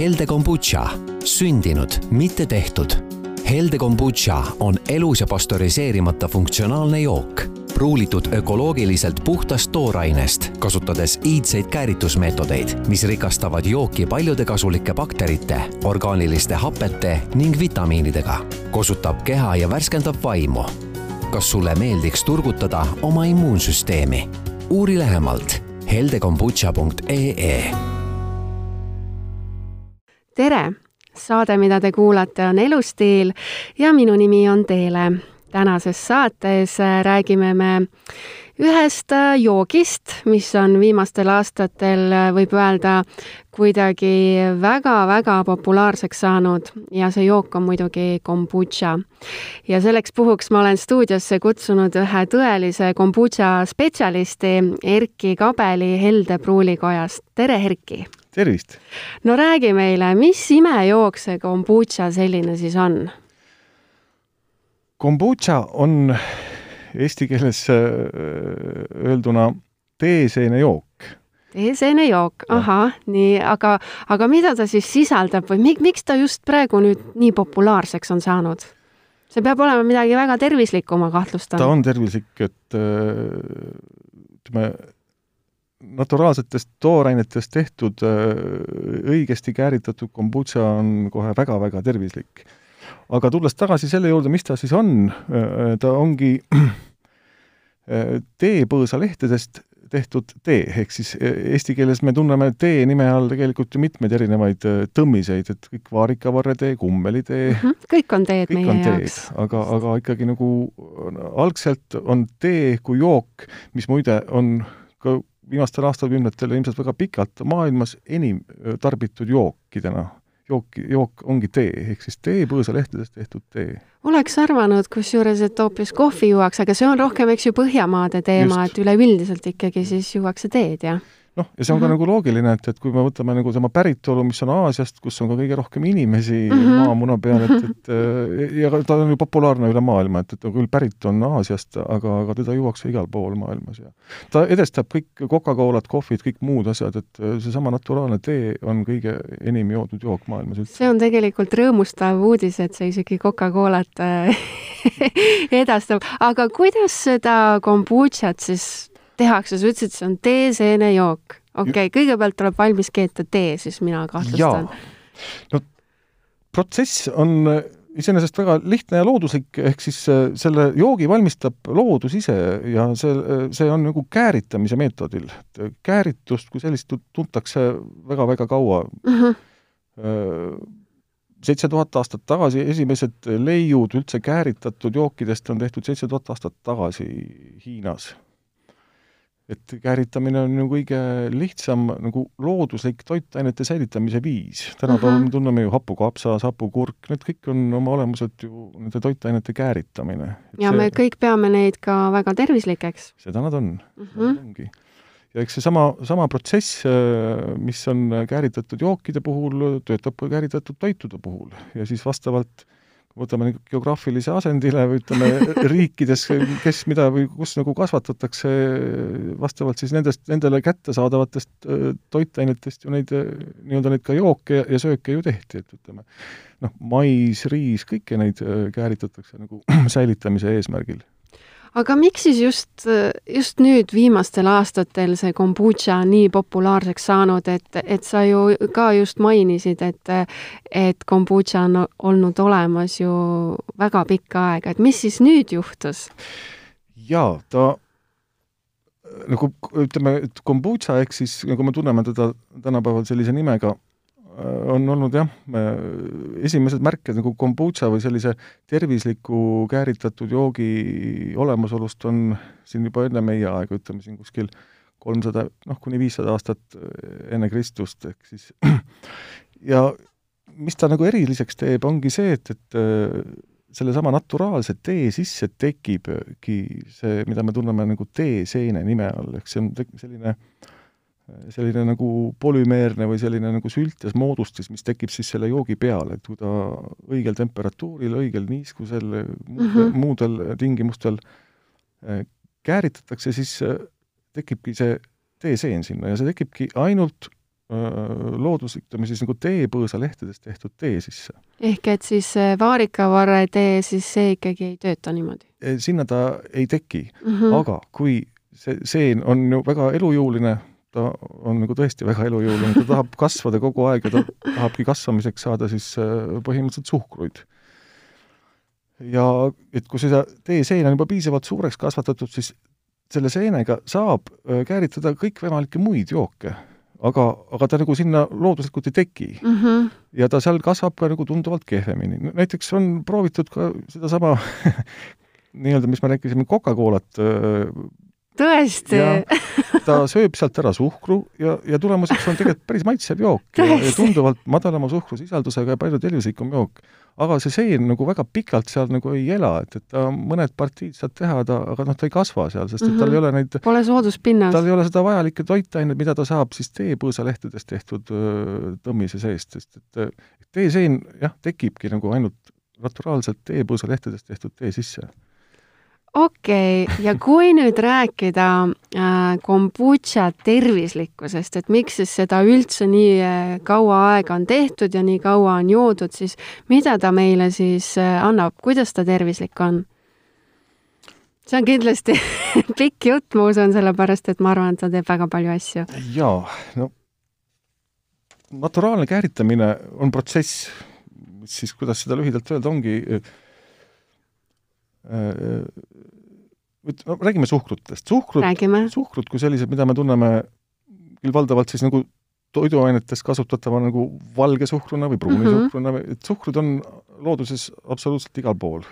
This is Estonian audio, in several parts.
helde kombutša, sündinud, mitte tehtud. helde kombutša on elus ja pastöriseerimata funktsionaalne jook, pruulitud ökoloogiliselt puhtast toorainest, kasutades iidseid kääritusmeetodeid, mis rikastavad jooki paljude kasulike bakterite, orgaaniliste hapete ning vitamiinidega, kosutab keha ja värskendab vaimu. kas sulle meeldiks turgutada oma immuunsüsteemi? uuri lähemalt heldekombutša.ee tere! saade, mida te kuulate, on Elustiil ja minu nimi on Teele. tänases saates räägime me ühest joogist, mis on viimastel aastatel, võib öelda, kuidagi väga-väga populaarseks saanud ja see jook on muidugi kombutša. ja selleks puhuks ma olen stuudiosse kutsunud ühe tõelise kombutša spetsialisti, Erki Kabeli Helde Pruulikojast. tere, Erki! Tervist! no räägi meile, mis imejook see kombutša selline siis on? kombutša on eesti keeles äh, öelduna teeseene jook. teeseene jook, ahah, nii, aga, aga mida ta siis sisaldab või mi, miks ta just praegu nüüd nii populaarseks on saanud? see peab olema midagi väga tervislikku, ma kahtlustan. ta on tervislik, et äh, ütleme äh, naturaalsetest toorainetest tehtud õigesti kääritatud kombutša on kohe väga-väga tervislik. aga tulles tagasi selle juurde, mis ta siis on, ta ongi teepõõsalehtedest tehtud tee, ehk siis eesti keeles me tunneme tee nime all tegelikult ju mitmeid erinevaid tõmmiseid, et kõik vaarikavarretee, kummelitee mm, -hmm. kõik on teed kõik meie on jaoks. aga, aga ikkagi nagu algselt on tee kui jook, mis muide on ka viimastel aastakümnetel ilmselt väga pikalt maailmas enim tarbitud jookidena. jook, jook ongi tee, ehk siis tee põõsalehtedest tehtud tee. oleks arvanud kusjuures, et hoopis kohvi juuakse, aga see on rohkem, eks ju, Põhjamaade teema, et üleüldiselt ikkagi siis juuakse teed, jah? Noh, ja see on mm -hmm. ka mhm. nagu loogiline, et, et kui me võtame nagu tema päritolu, mis on Aasiast, kus on ka kõige rohkem inimesi mm -hmm. maamuna peal, et, et ja ta on ju populaarne üle maailma, et, et ta küll pärit on Aasiast, aga, aga teda juuakse igal pool maailmas ja ta edestab kõik Coca-Colat, kohvid, kõik muud asjad, et seesama naturaalne tee on kõige enim joodud jook maailmas üldse. see on tegelikult rõõmustav uudis, et see isegi Coca-Colat äh, edastab, aga kuidas seda kombutšat siis tehakse, sa ütlesid, see on teeseenejook. okei okay,, kõigepealt tuleb valmis keeta tee, siis mina kahtlustan. no protsess on äh, iseenesest väga lihtne ja looduslik, ehk siis äh, selle joogi valmistab loodus ise ja see, äh, see on nagu kääritamise meetodil. kääritust kui sellist tuntakse väga-väga kaua mm. -hmm. seitse tuhat aastat tagasi esimesed leiud üldse kääritatud jookidest on tehtud seitse tuhat aastat tagasi Hiinas et käritamine on ju kõige lihtsam nagu looduslik toitainete säilitamise viis. tänapäeval -hmm. me tunneme ju hapukapsas, hapukurk, need kõik on oma olemuselt ju nende toitainete käritamine. ja see, me kõik peame neid ka väga tervislikeks. seda nad on mm, -hmm. ongi. ja eks seesama, sama protsess, äh, mis on kääritatud jookide puhul, töötab ka kääritatud toitude puhul ja siis vastavalt äh, võtame geograafilise asendile või ütleme, riikides, kes mida või kus nagu kasvatatakse, vastavalt siis nendest, nendele kättesaadavatest toitainetest ju neid, nii-öelda neid ka jooke ja sööke ju tehti, et ütleme, noh, mais, riis, kõiki neid kääritatakse nagu säilitamise eesmärgil aga miks siis just, just nüüd viimastel aastatel see kombutša nii populaarseks saanud, et, et sa ju ka just mainisid, et, et kombutša on olnud olemas ju väga pikka aega, et mis siis nüüd juhtus? jaa, ta nagu ütleme, et kombutša ehk siis nagu me tunneme teda tänapäeval sellise nimega, on olnud jah, esimesed märked nagu kombutša või sellise tervisliku kääritatud joogi olemasolust on siin juba enne meie aega, ütleme siin kuskil kolmsada, noh, kuni viissada aastat äh, enne Kristust, ehk siis ja mis ta nagu eriliseks teeb, ongi see, et, et äh, sellesama naturaalse tee sisse tekibki see, mida me tunneme nagu teeseene nime all, ehk see on selline äh, selline nagu polümeerne või selline nagu sültes moodustis, mis tekib siis selle joogi peale, et kui ta õigel temperatuuril, õigel niiskusel mm, -hmm. muudel tingimustel äh, kääritatakse, siis äh, tekibki see teeseen sinna ja see tekibki ainult looduslik, ütleme siis nagu teepõõsalehtedest tehtud tee sisse. ehk et siis vaarikavarre tee, siis see ikkagi ei tööta niimoodi? sinna ta ei teki mm, -hmm. aga kui see seen on ju väga elujõuline, ta on nagu tõesti väga elujõuline, ta tahab kasvada kogu aeg ja ta tahabki kasvamiseks saada siis põhimõtteliselt suhkruid ja et kui seda teeseen on juba piisavalt suureks kasvatatud, siis selle seenega saab kääritada kõikvõimalikke muid jooke, aga, aga ta nagu sinna looduslikult ei teki mm. -hmm. ja ta seal kasvab ka nagu tunduvalt kehvemini. näiteks on proovitud ka sedasama nii-öelda, mis me rääkisime, Coca-Colat tõesti? ta sööb sealt ära suhkru ja, ja tulemuseks on tegelikult päris maitsev jook ja, ja tunduvalt madalama suhkrusisaldusega ja palju tervislikum jook aga see seen nagu väga pikalt seal nagu ei ela, et, et ta mõned partiid saad teha, ta, aga noh, ta ei kasva seal, sest et tal ei mhm. ole neid Pole sooduspinnas. tal ei ole seda vajalikke toitaineid, mida ta saab siis teepõõsalehtedest tehtud tõmmise seest, sest et teeseen jah, tekibki nagu ainult naturaalselt teepõõsalehtedest tehtud tee sisse okei okay., ja kui nüüd rääkida äh, kombutša tervislikkusest, et miks siis seda üldse nii äh, kaua aega on tehtud ja nii kaua on joodud, siis mida ta meile siis äh, annab, kuidas ta tervislik on? see on kindlasti pikk jutt, ma usun, sellepärast et ma arvan, et ta teeb väga palju asju. jaa, no naturaalne kääritamine on protsess, siis kuidas seda lühidalt öelda, ongi Äh, no räägime suhkrutest. suhkrut, suhkrut kui sellised, mida me tunneme küll valdavalt siis nagu toiduainetes kasutatava nagu valge suhkruna või pruuni mm -hmm. suhkruna, et suhkrud on looduses absoluutselt igal pool.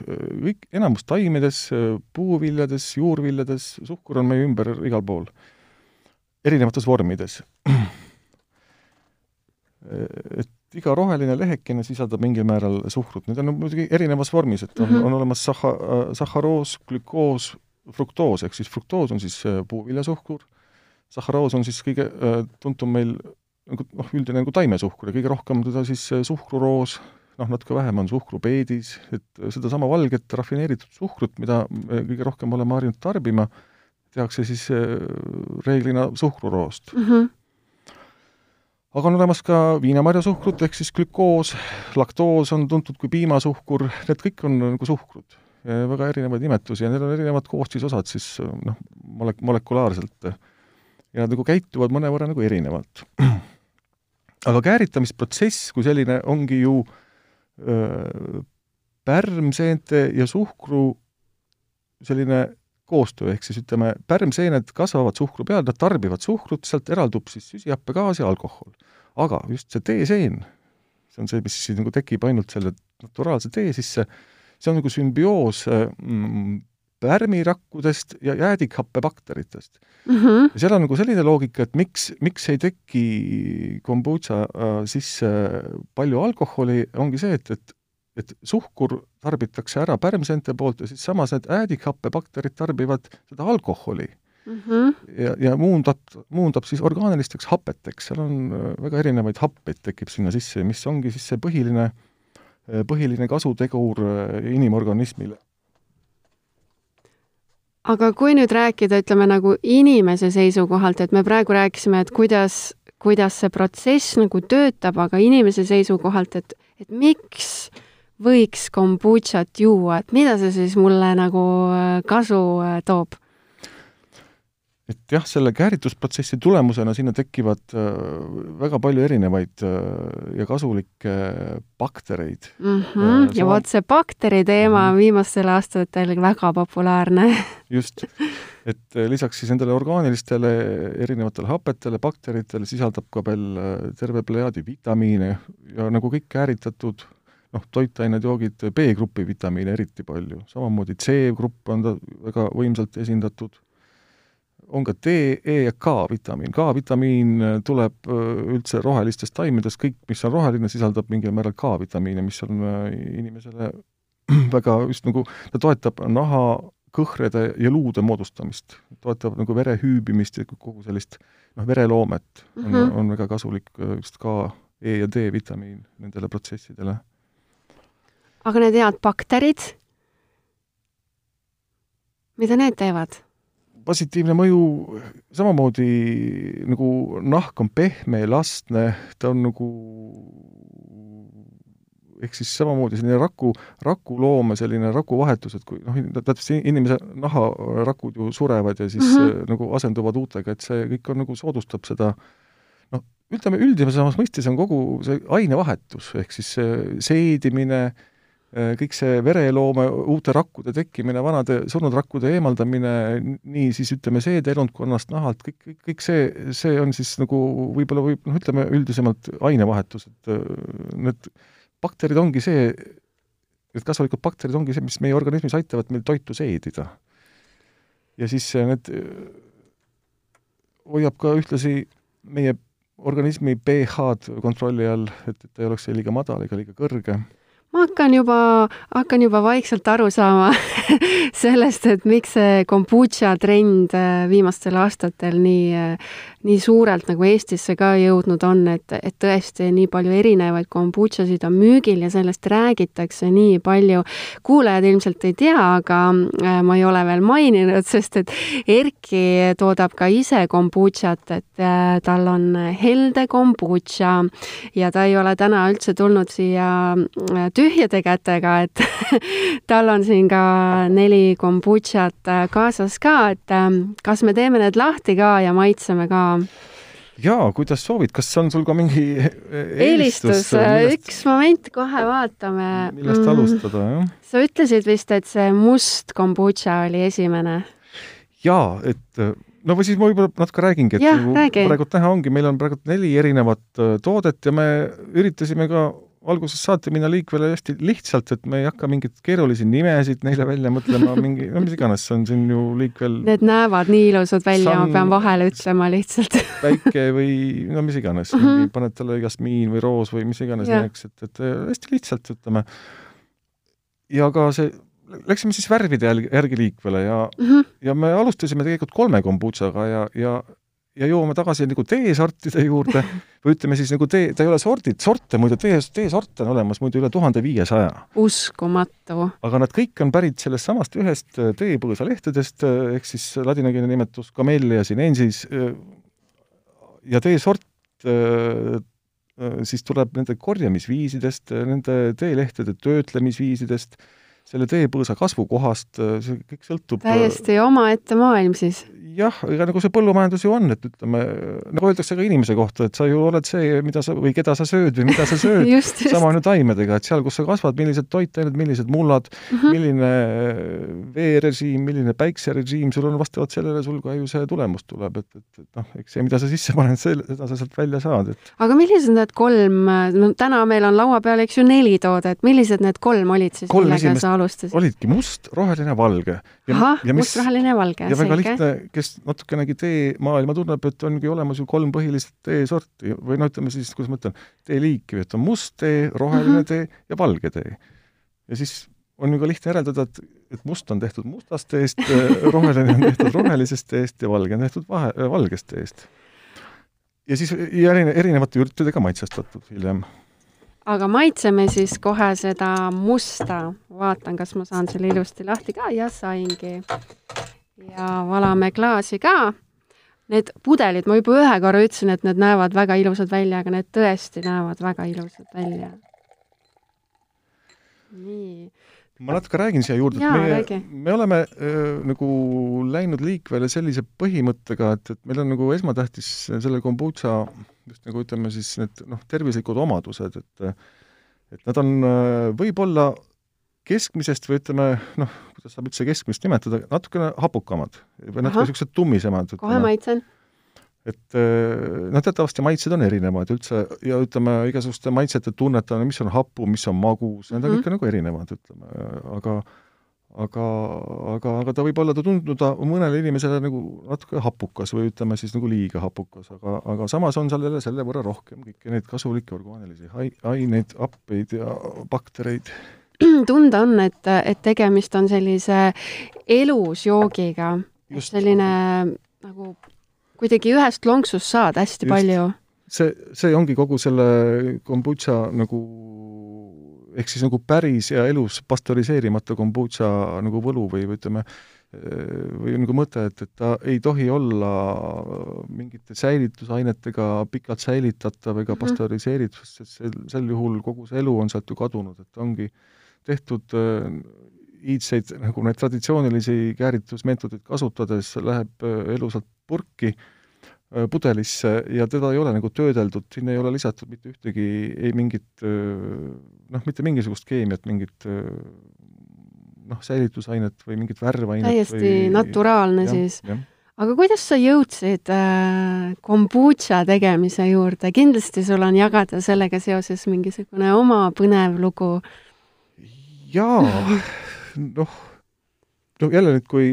kõik, enamus taimedes, puuviljades, juurviljades, suhkur on meie ümber igal pool. erinevates vormides. et iga roheline lehekene sisaldab mingil määral suhkrut, need on muidugi erinevas vormis, et on mm, -hmm. on olemas sahha-, sahharoos, glükoos, fruktoos, ehk siis fruktoos on siis äh, puuviljasuhkur, sahharoos on siis kõige äh, tuntum meil nagu noh, üldine nagu taimesuhkur ja kõige rohkem teda siis äh, suhkruroos, noh, natuke vähem on suhkrupeedis, et sedasama valget rafineeritud suhkrut, mida me kõige rohkem oleme harjunud tarbima, tehakse siis reeglina suhkruroost mm. -hmm aga on olemas ka viinamarjasuhkrut ehk siis glükoos, laktoos on tuntud kui piimasuhkur, need kõik on nagu suhkrud. Väga erinevaid nimetusi ja neil on erinevad koostisosad siis noh, molek-, molekulaarselt. ja nad nagu käituvad mõnevõrra nagu erinevalt. aga kääritamisprotsess kui selline ongi ju öö, pärmseente ja suhkru selline koostöö, ehk siis ütleme, pärmseened kasvavad suhkru peal, nad tarbivad suhkrut, sealt eraldub siis süsihappegaas ja alkohol. aga just see teeseen, see on see, mis siis nagu tekib ainult selle naturaalse tee sisse, see on nagu sümbioos mm, pärmirakkudest ja jäädikhappebakteritest mm. -hmm. ja seal on nagu selline loogika, et miks, miks ei teki kombutša äh, sisse palju alkoholi, ongi see, et, et et suhkur tarbitakse ära pärmseente poolt ja siis samas need äädikhappebakterid tarbivad seda alkoholi mm. -hmm. ja, ja muundab, muundab siis orgaanilisteks hapeteks, seal on äh, väga erinevaid happeid tekib sinna sisse, mis ongi siis see põhiline, äh, põhiline kasutegur äh, inimorganismile. aga kui nüüd rääkida, ütleme nagu inimese seisukohalt, et me praegu rääkisime, et kuidas, kuidas see protsess nagu töötab, aga inimese seisukohalt, et, et miks äh, võiks kombutšat juua, et mida see siis mulle nagu äh, kasu äh, toob? Et jah, selle kääritusprotsessi tulemusena sinna tekivad äh, väga palju erinevaid ja kasulikke baktereid mm. -hmm. ja vot see bakteri teema on -hmm. viimastel aastatel väga populaarne just, et lisaks siis nendele orgaanilistele erinevatele hapetele, bakteritele sisaldab ka veel terve plejaadi vitamiine ja nagu kõik kääritatud noh, toitained, joogid, B-grupi vitamiine eriti palju, samamoodi C-grupp on ta väga võimsalt esindatud, on ka D, E ja K-vitamiin, K-vitamiin tuleb äh, üldse rohelistest taimedest, kõik, mis on roheline, sisaldab mingil määral K-vitamiine, mis on äh, inimesele väga just nagu, ta toetab naha, kõhrede ja luude moodustamist, toetab nagu vere hüübimist ja kogu sellist noh, vereloomet on mm, -hmm. on väga kasulik äh, just K, E ja D vitamiin nendele protsessidele aga need head bakterid, mida need teevad? Positiivne mõju samamoodi nagu nahk on pehme, elastne, ta on nagu ehk siis samamoodi selline raku, rakuloome selline rakuvahetus, et kui noh, täpselt inimese naharakud ju surevad ja siis mm -hmm. nagu asenduvad uutega, et see kõik on nagu soodustab seda noh, ütleme üldisemas mõistes on kogu see ainevahetus, ehk siis see seedimine, äh, kõik see vereloome, uute rakkude tekkimine, vanade surnud rakkude eemaldamine, nii siis ütleme, seedeelundkonnast, nahalt, kõik, kõik, kõik see, see on siis nagu võib-olla võib, noh, ütleme üldisemalt ainevahetus, et äh, need bakterid ongi see, need kasvalikud bakterid ongi see, mis meie organismis aitavad meil toitu seedida. ja siis need hoiab ka ühtlasi meie organismi pH-d kontrolli all, et, et ta ei oleks liiga madal ega liiga kõrge ma hakkan juba, hakkan juba vaikselt aru saama sellest, et miks see kombutša trend äh, viimastel aastatel nii, nii suurelt nagu Eestisse ka jõudnud on, et, et tõesti nii palju erinevaid kombutšasid on müügil ja sellest räägitakse nii palju. kuulajad ilmselt ei tea, aga äh, ma ei ole veel maininud, sest et Erki toodab ka ise kombutšat, et äh, tal on helde kombutša ja ta ei ole täna üldse tulnud siia äh, tühjade kätega, et tal on siin ka neli kombutšat kaasas ka, et kas me teeme need lahti ka ja maitseme ka? jaa, kuidas soovid, kas on sul ka mingi eelistus, millest... üks moment, kohe vaatame. millest mm. alustada, jah? sa ütlesid vist, et see must kombutša oli esimene? jaa, et no või siis ma võib-olla natuke räägingi, et ja, nagu praegu näha ongi, meil on praegu neli erinevat äh, toodet ja me üritasime ka algusest saati minna liikvele hästi lihtsalt, et me ei hakka mingeid keerulisi nimesid neile välja mõtlema, mingi, no mis iganes, see on siin ju liikvel Need näevad nii ilusad välja, ma pean vahele ütlema lihtsalt päike või no mis iganes mm, -hmm. paned talle jasmiin või roos või mis iganes nimeks, et, et hästi lihtsalt ütleme. ja ka see, läksime siis värvide järgi, liikvele ja mm, -hmm. ja me alustasime tegelikult kolme kombutšaga ja, ja ja jõuame tagasi nagu teesortide juurde või ütleme siis nagu tee, ta ei ole sordid, sorte muidu, tee, teesorte on olemas muidu üle tuhande viiesaja. uskumatu. aga nad kõik on pärit sellest samast ühest äh, teepõõsalehtedest, äh, ehk siis ladinakeelne nimetus Camellia sinensis äh, ja teesort siis tuleb nende korjamisviisidest, nende teelehtede töötlemisviisidest, selle teepõõsa kasvukohast, see kõik sõltub täiesti omaette maailm siis jah, ega nagu see põllumajandus ju on, et ütleme, nagu öeldakse ka inimese kohta, et sa ju oled see, mida sa või keda sa sööd või mida sa sööd sama on ju taimedega, et seal, kus sa kasvad, millised toitained, millised mullad mm, -hmm. milline veerežiim, milline päikserežiim, sul on vastavalt sellele sul ka ju see tulemus tuleb, et, et, et noh, eks see, mida sa sisse paned, selle, seda sa sealt välja saad, et aga millised need kolm, no täna meil on laua peal, eks ju, neli toodet, millised need kolm olid siis, millega sa alustasid? olidki must, roheline, valge. ahah, must, roheline, valge, ja väga lihtne, kes kes natukenegi teemaailma tunneb, et ongi olemas ju kolm põhilist teesorti või no ütleme siis, kuidas ma ütlen, teeliiki, et on must tee, roheline mm -hmm. tee ja valge tee. ja siis on ju ka lihtne järeldada, et, et must on tehtud mustast teest, roheline on tehtud rohelisest teest ja valge on tehtud vahe, valgest teest. ja siis ja erine, erinevate ürtidega maitsestatud hiljem aga maitseme siis kohe seda musta. vaatan, kas ma saan selle ilusti lahti ka ja saingi ja valame klaasi ka. Need pudelid, ma juba ühe korra ütlesin, et need näevad väga ilusad välja, aga need tõesti näevad väga ilusad välja. nii. ma natuke räägin siia juurde, et meie, me oleme äh, nagu läinud liikvele sellise põhimõttega, et, et meil on nagu esmatähtis selle kombutša just nagu ütleme siis need noh, tervislikud omadused, et et nad on võib-olla keskmisest või ütleme noh, kuidas saab üldse keskmist nimetada, natukene hapukamad või natuke niisugused tummisemad. kohe maitsen. et eh, noh, teatavasti maitsed on erinevad üldse ja ütleme, igasuguste maitsete tunnetamine, mis on hapu, mis on magus, need on mm -hmm. ikka nagu erinevad, ütleme, aga aga, aga, aga ta võib olla, ta tunduda mõnele inimesele nagu natuke hapukas või ütleme siis nagu liiga hapukas, aga, aga samas on seal jälle selle võrra rohkem kõiki neid kasulikke orgaanilisi aineid, happeid ja baktereid tunda on, et, et tegemist on sellise elus joogiga. selline nagu kuidagi ühest lonksust saad hästi Just. palju. see, see ongi kogu selle kombutša nagu ehk siis nagu päris ja elus pastöriseerimata kombutša nagu võlu või, või ütleme, või nagu mõte, et, et ta ei tohi olla mingite säilitusainetega pikalt säilitatav ega mm -hmm. pastöriseeritud, sest sel, sel juhul kogu see elu on sealt ju kadunud, et ongi tehtud äh, iidseid, nagu neid traditsioonilisi kääritusmeetodeid kasutades, läheb äh, elu sealt purki äh, pudelisse ja teda ei ole nagu töödeldud, sinna ei ole lisatud mitte ühtegi, ei mingit noh, mitte mingisugust keemiat, mingit noh, säilitusainet või mingit värvainet täiesti või... naturaalne ja, siis. aga kuidas sa jõudsid äh, kombutša tegemise juurde, kindlasti sul on jagada sellega seoses mingisugune oma põnev lugu? Jaa, noh, no jälle nüüd, kui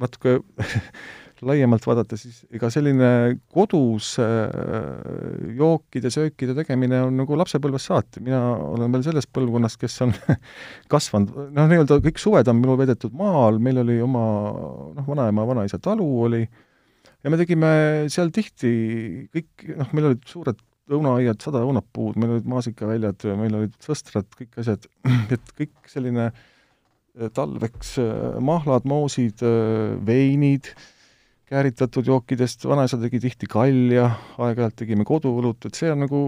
natuke laiemalt vaadata, siis ega selline kodus äh, jookide, söökide tegemine on nagu lapsepõlvest saati, mina olen veel sellest põlvkonnast, kes on kasvanud, noh, nii-öelda kõik suved on minul veedetud maal, meil oli oma noh, vanaema, vanaisa talu oli, ja me tegime seal tihti kõik, noh, meil olid suured õunaaiad, sada õunapuud, meil olid maasikaväljad, meil olid sõstrad, kõik asjad, et kõik selline talveks mahlad, moosid, veinid, kääritatud jookidest, vanaisa tegi tihti kalja, aeg-ajalt tegime koduõlut, et see on nagu,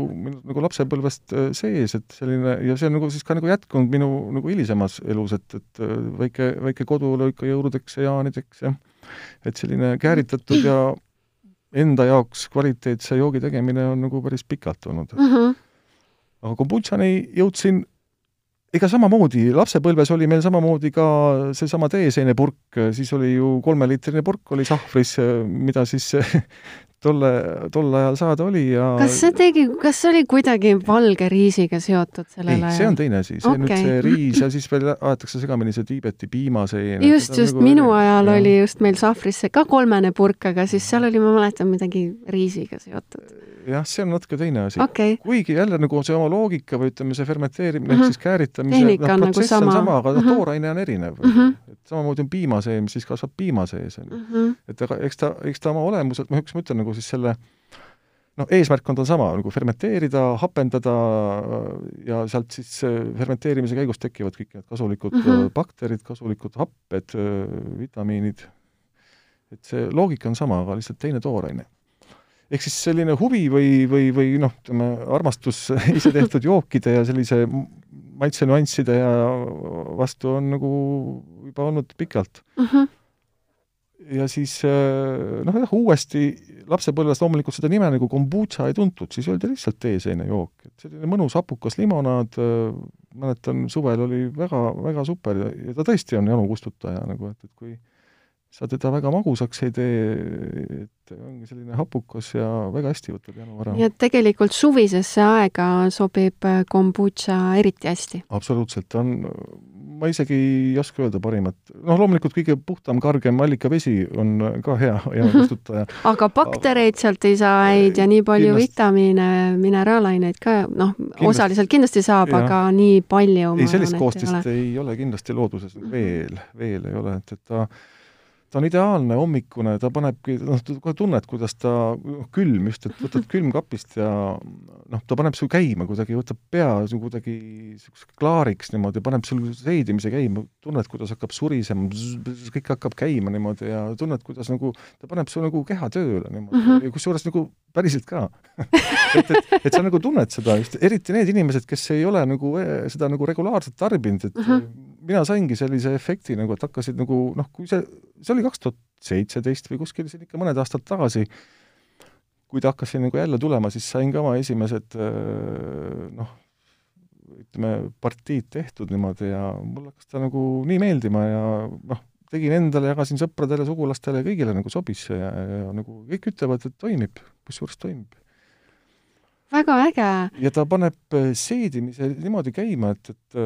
nagu lapsepõlvest sees, et selline, ja see on nagu siis ka nagu jätkunud minu nagu hilisemas elus, et, et väike, väike koduõlu ikka jõuludeks ja jaanideks ja et selline kääritatud ja enda jaoks kvaliteetse joogi tegemine on nagu päris pikalt olnud mm. -hmm. aga kombutšani jõudsin ega samamoodi, lapsepõlves oli meil samamoodi ka seesama teeseenepurk, siis oli ju kolmeliitrine purk oli sahvris, mida siis tolle, tol ajal saada oli ja kas see tegi, kas see oli kuidagi valge riisiga seotud sellel ajal? see on teine asi, see okay. nüüd see riis ja siis veel aetakse segamini see Tiibeti piimaseen. just, just, nagu minu ajal ja. oli just meil sahvrisse ka kolmene purk, aga siis seal oli, ma mäletan, midagi riisiga seotud jah, see on natuke teine asi okay.. kuigi jälle nagu see oma loogika või ütleme, see fermenteerimine ehk mhm. siis kääritamise noh, nagu protsess nagu sama. on sama, aga noh tooraine on erinev mm. -hmm. et samamoodi on piimasee, mis siis kasvab piima sees, on ju. Mhm. et aga eks ta, eks ta oma olemuselt, noh, üks ma ütlen nagu siis selle noh, eesmärk on tal sama, nagu fermenteerida, hapendada ja sealt siis fermenteerimise käigus tekivad kõik need kasulikud mm -hmm. bakterid, kasulikud happed, vitamiinid, et see loogika on sama, aga lihtsalt teine tooraine ehk siis selline huvi või, või, või noh, ütleme armastus ise tehtud jookide ja sellise maitsenüansside ja vastu on nagu juba olnud pikalt. Mhm. -huh. ja siis äh, noh, jah, uuesti lapsepõlves loomulikult seda nime nagu kombutša ei tuntud, siis öeldi lihtsalt teeseenejook, et selline mõnus hapukas limonaad, äh, mäletan, suvel oli väga, väga super ja, ja ta tõesti on janu kustutaja nagu, et, et kui sa teda väga magusaks ei tee, et ongi selline hapukas ja väga hästi võtab janu ära. ja tegelikult suvisesse aega sobib äh, kombutša eriti hästi? absoluutselt, ta on, ma isegi ei oska öelda parimat, noh loomulikult kõige puhtam, kargem allikavesi on ka hea, hea kustutaja aga baktereid sealt ei saa häid ja nii palju kindlasti... vitamiine, mineraalaineid ka, noh, osaliselt kindlasti saab, aga nii palju ei, sellist koostist ei ole. ei ole kindlasti looduses veel, veel ei ole, et, et ta ta on ideaalne hommikune, ta panebki, noh, kohe tunned, kuidas ta, noh, külm just, et võtad külmkapist ja noh, ta paneb su käima kuidagi, võtab pea su kuidagi niisuguseks klaariks niimoodi, paneb sul seidimise käima, tunned, kuidas hakkab surisema, kõik hakkab käima niimoodi ja tunned, kuidas nagu, ta paneb su nagu keha tööle niimoodi mm -hmm. ja kusjuures nagu päriselt ka et, et, et sa nagu tunned seda just, eriti need inimesed, kes ei ole nagu eh, seda nagu regulaarselt tarbinud, et mm -hmm mina saingi sellise efekti nagu, et hakkasid nagu noh, kui see, see oli kaks tuhat seitseteist või kuskil siin ikka mõned aastad tagasi, kui ta hakkas siin nagu jälle tulema, siis sain ka oma esimesed noh, ütleme, partiid tehtud niimoodi ja mul hakkas ta nagu nii meeldima ja noh, tegin endale, jagasin sõpradele, sugulastele, kõigile nagu sobis see ja, ja, ja nagu kõik ütlevad, et toimib, kusjuures toimib. väga äge! ja ta paneb seedimise niimoodi käima, et, et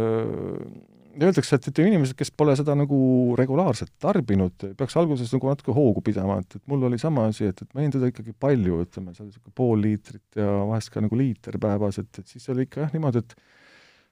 öeldakse, et, et inimesed, kes pole seda nagu regulaarselt tarbinud, peaks alguses nagu natuke hoogu pidama, et, et mul oli sama asi, et, et ma jõin teda ikkagi palju, ütleme, seal niisugune pool liitrit ja vahest ka nagu liiter päevas, et, et siis oli ikka jah niimoodi, et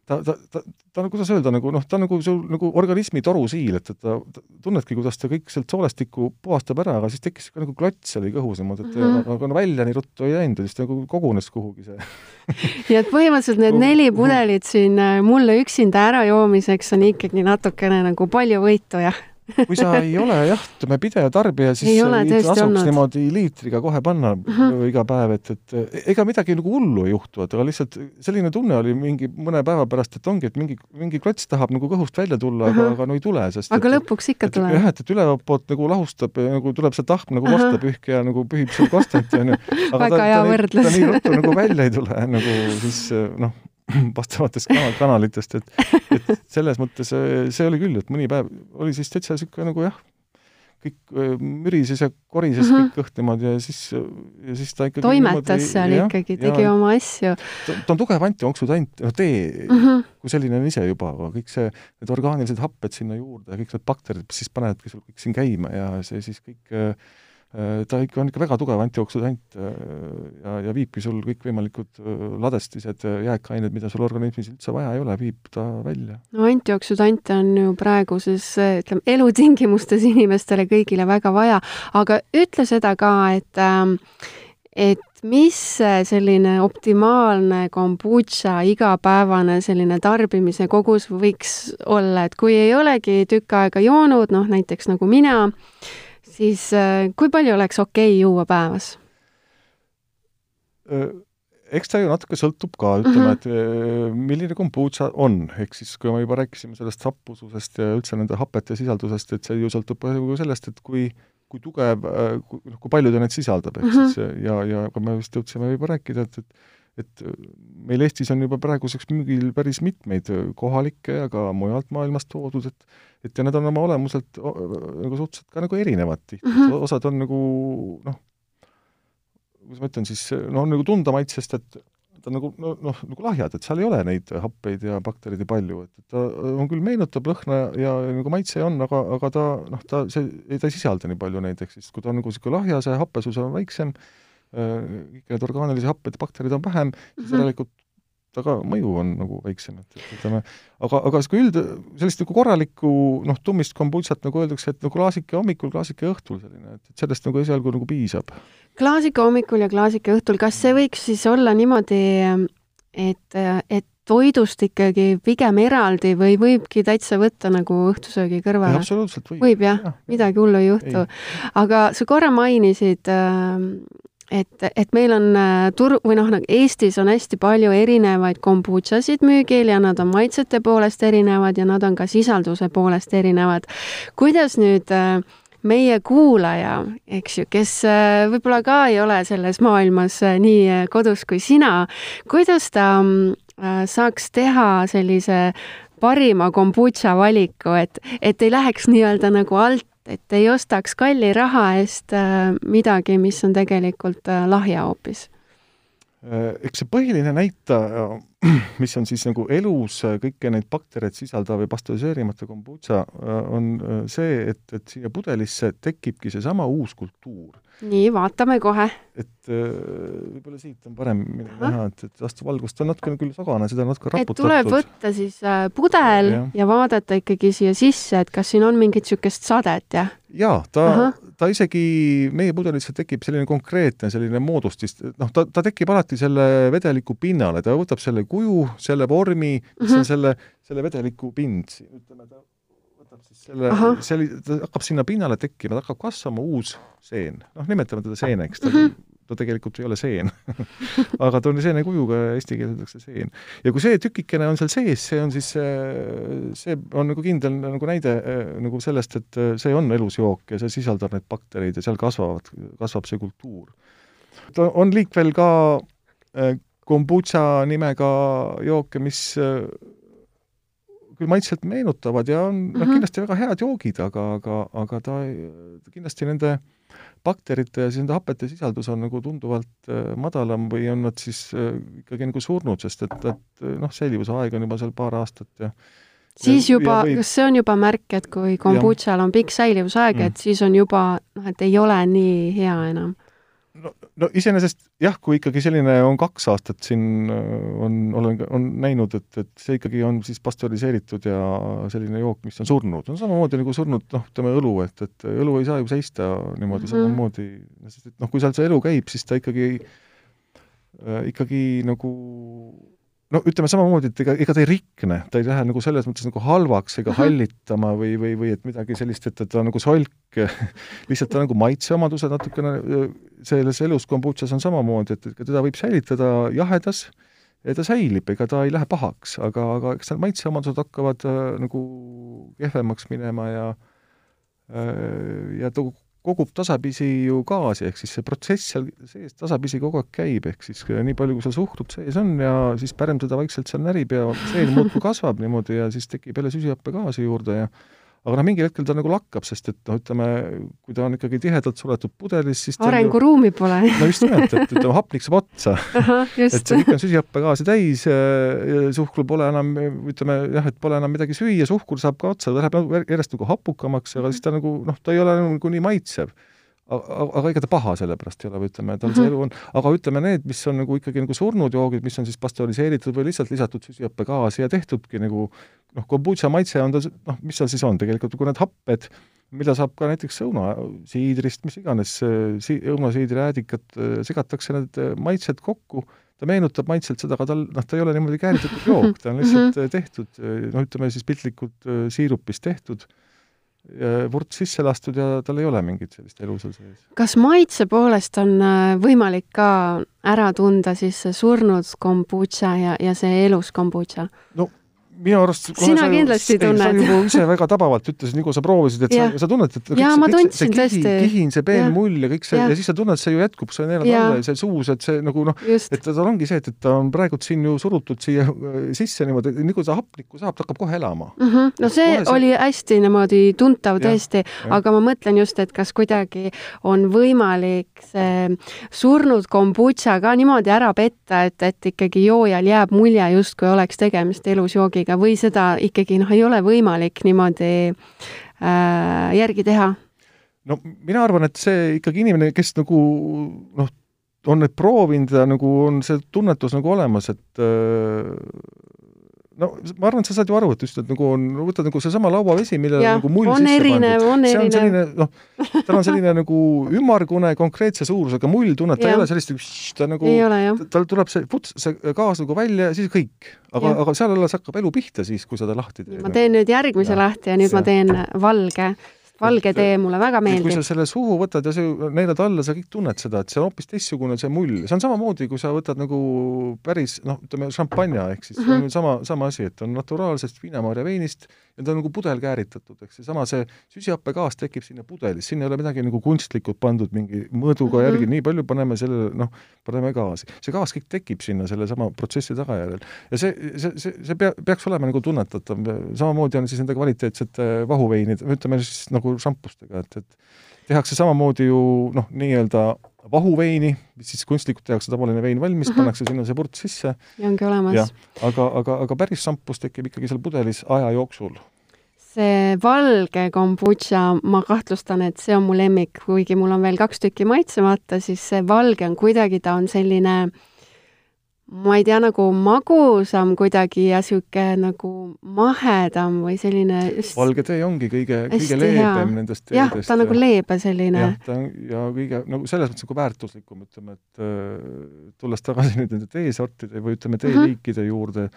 ta, ta, ta, ta, ta, kuidas öelda, nagu noh, ta nagu sul nagu organismi torusiil, et, et ta, ta tunnedki, kuidas ta kõik sealt soolestikku puhastab ära, aga siis tekkis ka nagu klots oli kõhus niimoodi, et mm -hmm. aga no välja nii ruttu ei läinud, siis ta nagu kogunes kuhugi see nii et põhimõtteliselt need neli pudelit siin äh, mulle üksinda ära joomiseks on ikkagi natukene nagu palju võitu, jah? kui sa ei ole jah, ütleme pidev tarbija, siis Ei ole tasuks olnud. niimoodi liitriga kohe panna uh Mhm. -huh. iga päev, et, et ega midagi nagu hullu ei juhtu, et aga lihtsalt selline tunne oli mingi mõne päeva pärast, et ongi, et mingi, mingi klots tahab nagu kõhust välja tulla uh, -huh. Aga, aga no ei tule, sest aga et, lõpuks ikka tuleb jah, et, et ülevalt poolt nagu lahustab ja nagu tuleb see tahm nagu Ahah. korstapühk ja nagu pühib seal korstenit, onju. aga Väga ta, hea võrdlus. ta nii ruttu nagu välja ei tule, nagu siis noh, vastavatest kana- kanalitest, et, et selles mõttes see, see oli küll, et mõni päev oli siis täitsa niisugune nagu jah, kõik öö, mürises ja korises mm Mhm. -hmm. kõik kõht niimoodi ja siis, ja siis ta ikkagi toimetas seal jah, ikkagi, tegi ja, oma asju ta, on tugev antioksüdant, noh tee mm. -hmm. kui selline on ise juba, aga kõik see, need orgaanilised happed sinna juurde ja kõik need bakterid, mis siis panevadki sul kõik siin käima ja see siis kõik äh, ta ikka on ikka väga tugev antioksüdant äh, ja, ja viibki sul kõikvõimalikud äh, ladestised, jääkained, mida sul organismis üldse vaja ei ole, viib ta välja. no antioksüdante on ju praeguses, ütleme, elutingimustes inimestele kõigile väga vaja, aga ütle seda ka, et ähm, et mis selline optimaalne kombutša igapäevane selline tarbimise kogus võiks olla, et kui ei olegi tükk aega joonud, noh näiteks nagu mina, siis äh, kui palju oleks okei okay juua päevas? eks ta ju natuke sõltub ka, ütleme, et öö, milline kombutša on, ehk siis kui me juba rääkisime sellest happususest ja üldse nende hapete sisaldusest, et see ju sõltub ju sellest, et kui kui tugev, noh, kui palju ta neid sisaldab, ehk Mhm. siis ja, ja ka me vist jõudsime juba rääkida, et, et et meil Eestis on juba praeguseks müügil päris mitmeid kohalikke ja ka mujalt maailmast toodud, et et ja need on oma olemuselt o- nagu suhteliselt ka nagu erinevad tihti mm. -hmm. osad on nagu noh, kuidas ma ütlen siis, no on nagu tunda maitsest, et ta on nagu noh, noh, nagu lahjad, et seal ei ole neid happeid ja baktereid palju, et, et ta on küll, meenutab lõhna ja nagu maitse on, aga, aga ta noh, ta see, ta ei sisalda nii palju neid, ehk siis kui ta on nagu niisugune lahja, see happesus on väiksem, kõik need orgaanilisi happeid ja bakterid on vähem, siis Mhm. järelikult ta ka mõju on nagu väiksem, et, et ütleme, aga, aga sihuke üld, sellist nagu korralikku noh, tummist kombutšat, nagu öeldakse, et nagu klaasike hommikul, klaasike õhtul selline, et, et sellest nagu esialgu nagu piisab. klaasika hommikul ja klaasika õhtul, kas see võiks siis olla niimoodi, et, et toidust ikkagi pigem eraldi või võibki täitsa võtta nagu õhtusöögi kõrvale? absoluutselt võib. võib jah ja,, midagi hullu ei juhtu. aga sa korra mainisid äh, et, et meil on tur- või noh, nagu Eestis on hästi palju erinevaid kombutšasid müügil ja nad on maitsete poolest erinevad ja nad on ka sisalduse poolest erinevad. kuidas nüüd äh, meie kuulaja, eks ju, kes äh, võib-olla ka ei ole selles maailmas äh, nii kodus kui sina, kuidas ta saaks teha sellise parima kombutša valiku, et, et ei läheks nii-öelda nagu alt et ei ostaks kalli raha eest midagi, mis on tegelikult lahja hoopis. eks see põhiline näitaja, mis on siis nagu elus kõiki neid baktereid sisaldav ja pastöriseerimata kombutša, on see, et, et siia pudelisse tekibki seesama uus kultuur. Nii, vaatame kohe. et võib-olla siit on paremini näha, et, et vastuvalgust on natukene küll sagane, seda on natuke raputatud. tuleb võtta siis pudel ja. ja vaadata ikkagi siia sisse, et kas siin on mingit niisugust sadet, jah? jaa, ta, ta isegi, meie pudelisse tekib selline konkreetne selline moodustis, noh, ta, ta tekib alati selle vedeliku pinnale, ta võtab selle kuju, selle vormi, mis mm -hmm. on selle, selle vedeliku pind ütleme, ta siis selle, selli-, ta hakkab sinna pinnale tekkima, ta hakkab kasvama uus seen. noh, nimetame teda seeneks, ta mm, -hmm. ta tegelikult ei ole seen aga ta on seenekujuga ja eesti keeles öeldakse seen. ja kui see tükikene on seal sees, see on siis, see on nagu kindel nagu näide nagu sellest, et see on elus jook ja see sisaldab neid baktereid ja seal kasvavad, kasvab see kultuur. ta on liikvel ka kombutša nimega jooke, mis küll maitselt meenutavad ja on mm -hmm. kindlasti väga head joogid, aga, aga, aga ta kindlasti nende bakterite ja siis nende hapete sisaldus on nagu tunduvalt madalam või on nad siis ikkagi nagu surnud, sest et, et noh, säilivusaeg on juba seal paar aastat ja siis juba, või... kas see on juba märk, et kui kombutšal on pikk säilivusaeg mm., et siis on juba noh, et ei ole nii hea enam? No, no iseenesest jah, kui ikkagi selline on kaks aastat siin on, olen, on näinud, et, et see ikkagi on siis pastöriseeritud ja selline jook, mis on surnud, on samamoodi nagu surnud noh, ütleme õlu, et, et õlu ei saa ju seista niimoodi mm -hmm. samamoodi, sest et noh, kui seal see elu käib, siis ta ikkagi äh,, ikkagi nagu no ütleme samamoodi, et ega, ega ta ei rikne, ta ei lähe nagu selles mõttes nagu halvaks ega hallitama või, või, või et midagi sellist, et, et ta on nagu solk. Lihtsalt ta nagu maitseomadused natukene selles elus kombutšas on samamoodi, et, et teda võib säilitada jahedas ja ta säilib, ega ta ei lähe pahaks, aga, aga eks need maitseomadused hakkavad äh, nagu kehvemaks minema ja äh, ja ta kogub tasapisi ju gaasi, ehk siis see protsess seal sees tasapisi kogu aeg käib, ehk siis nii palju, kui seal suhkrut sees on ja siis pärm teda vaikselt seal närib ja seen muudkui kasvab niimoodi ja siis tekib jälle süsihappegaasi juurde ja aga noh, mingil hetkel ta nagu lakkab, sest et noh, ütleme, kui ta on ikkagi tihedalt suletud pudelis, siis arenguruumi ju... pole. No just nimelt, et ütleme, hapnik saab otsa. et see kõik on süsihappegaasi täis, suhkrul pole enam, ütleme jah, et pole enam midagi süüa, suhkur saab ka otsa, ta läheb nagu järjest nagu hapukamaks, aga siis ta nagu noh, ta ei ole nagu nii maitsev aga ega ta paha sellepärast ei ole, või ütleme, tal see elu on, aga ütleme, need, mis on nagu ikkagi nagu surnud joogid, mis on siis pastöriseeritud või lihtsalt lisatud süsihappegaasi ja tehtudki nagu noh, kombutša maitse on ta, noh, mis seal siis on? Tegelikult, kui need happed, mida saab ka näiteks õunasiidrist, mis iganes si-, õunasiidri äädikat, segatakse need maitsed kokku, ta meenutab maitselt seda, aga tal, noh, ta ei ole niimoodi kääritatud jook, ta on lihtsalt tehtud, noh, ütleme siis piltlikult siirupist tehtud vurts sisse lastud ja tal ei ole mingit sellist elu seal sees. kas maitse poolest on äh, võimalik ka ära tunda siis see surnud kombutša ja, ja see elus kombutša? no minu arust sina kindlasti tunned. sa juba ise väga tabavalt ütlesid, kui sa proovisid, et ja. sa, sa tunned, et ja, ma tundsin tõesti. kihin, see peen mull ja kõik see ja. ja siis sa tunned, see ju jätkub, sa neelad alla ja see suus, et see nagu noh, et tal ongi see, et, et ta on praegult siin ju surutud siia äh, sisse niimoodi, nii kui ta hapnikku saab, ta hakkab kohe elama mm. -hmm. no see kohe oli see... hästi niimoodi tuntav tõesti, aga ma mõtlen just, et kas kuidagi on võimalik see surnud kombutša ka niimoodi ära petta, et, et ikkagi joojal jääb mulje, justkui oleks tegemist elusjoogiga programmiga või seda ikkagi noh, ei ole võimalik niimoodi äh, järgi teha? no mina arvan, et see ikkagi inimene, kes nagu noh, on neid proovinud ja nagu on see tunnetus nagu olemas, et äh, no ma arvan, et sa saad ju aru, et just, et nagu on, võtad nagu seesama lauavesi, millele ja, nagu mull sisse erinev, pandud. see on selline, noh, tal on selline nagu ümmargune konkreetse suurusega mull, tunned, ta ei ole sellist, ta nagu, tal tuleb see puts, see gaas nagu välja ja siis kõik. aga, aga seal alles hakkab elu pihta siis, kui sa ta lahti teed. ma teen nüüd järgmise ja. lahti ja nüüd ja. ma teen valge valge tee mulle väga meeldib. kui sa selle suhu võtad ja sa neelad alla, sa kõik tunned seda, et see on hoopis teistsugune, see mull. see on samamoodi, kui sa võtad nagu päris noh, ütleme šampanja, ehk siis mm -hmm. on sama, sama asi, et on naturaalsest viinamarja veinist ja ta on nagu pudel kääritatud, eks seesama see süsihappegaas tekib sinna pudelis, sinna ei ole midagi nagu kunstlikult pandud mingi mõõduga mm -hmm. järgi, nii palju paneme sellele, noh, paneme gaasi. see gaas kõik tekib sinna sellesama protsessi tagajärjel. ja see, see, see, see pea, peaks olema nagu tunnetatav, samamoodi on siis nende kvaliteetsete vahuveinide, ütleme siis nagu šampustega, et, et tehakse samamoodi ju noh, nii-öelda vahuveini, mis siis kunstlikult tehakse tavaline vein valmis -hmm. pannakse sinna see purts sisse. ja ongi olemas. aga, aga, aga päris šampus tekib ikkagi seal pudelis aja jooksul. see valge kombutša, ma kahtlustan, et see on mu lemmik, kuigi mul on veel kaks tükki maitsemata, siis see valge on kuidagi, ta on selline äh, ma ei tea, nagu magusam kuidagi ja niisugune nagu mahedam või selline just valge tee ongi kõige, kõige leebem hea. nendest teedest. jah, ta on nagu leebe selline. jah, ta on ja kõige, nagu selles mõttes nagu väärtuslikum, ütleme, et äh, tulles tagasi nüüd nende teesortide või ütleme, teeliikide mm -hmm. juurde,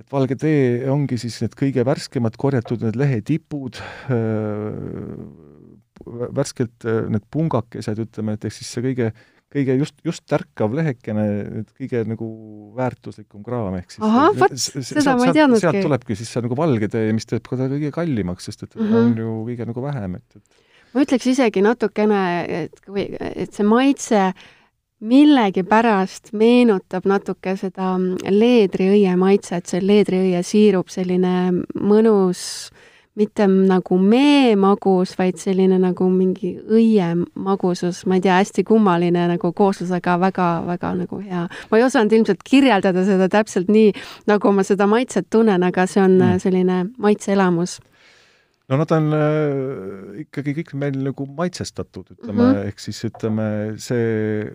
et valge tee ongi siis need kõige värskemad korjatud, need lehetipud äh,, värskelt äh, need pungakesed, ütleme, et ehk siis see kõige kõige just, just tärkav lehekene, kõige nagu väärtuslikum kraam, ehk siis ahah, vot, seda ma ei teadnudki. sealt tulebki siis see nagu valge tee, mis teeb ka ta kõige kallimaks, sest et mm -hmm. on ju kõige nagu vähem, et, et ma ütleks isegi natukene, et kui, et see maitse millegipärast meenutab natuke seda leedriõie maitset, see leedriõie siirup, selline mõnus äh, mitte nagu mee magus, vaid selline nagu mingi õie magusus, ma ei tea, hästi kummaline nagu kooslus, aga väga-väga nagu hea. ma ei osanud ilmselt kirjeldada seda täpselt nii, nagu ma seda maitset tunnen, aga see on mm. selline maitseelamus no nad on äh, ikkagi kõik meil nagu maitsestatud, ütleme mm -hmm., ehk siis ütleme, see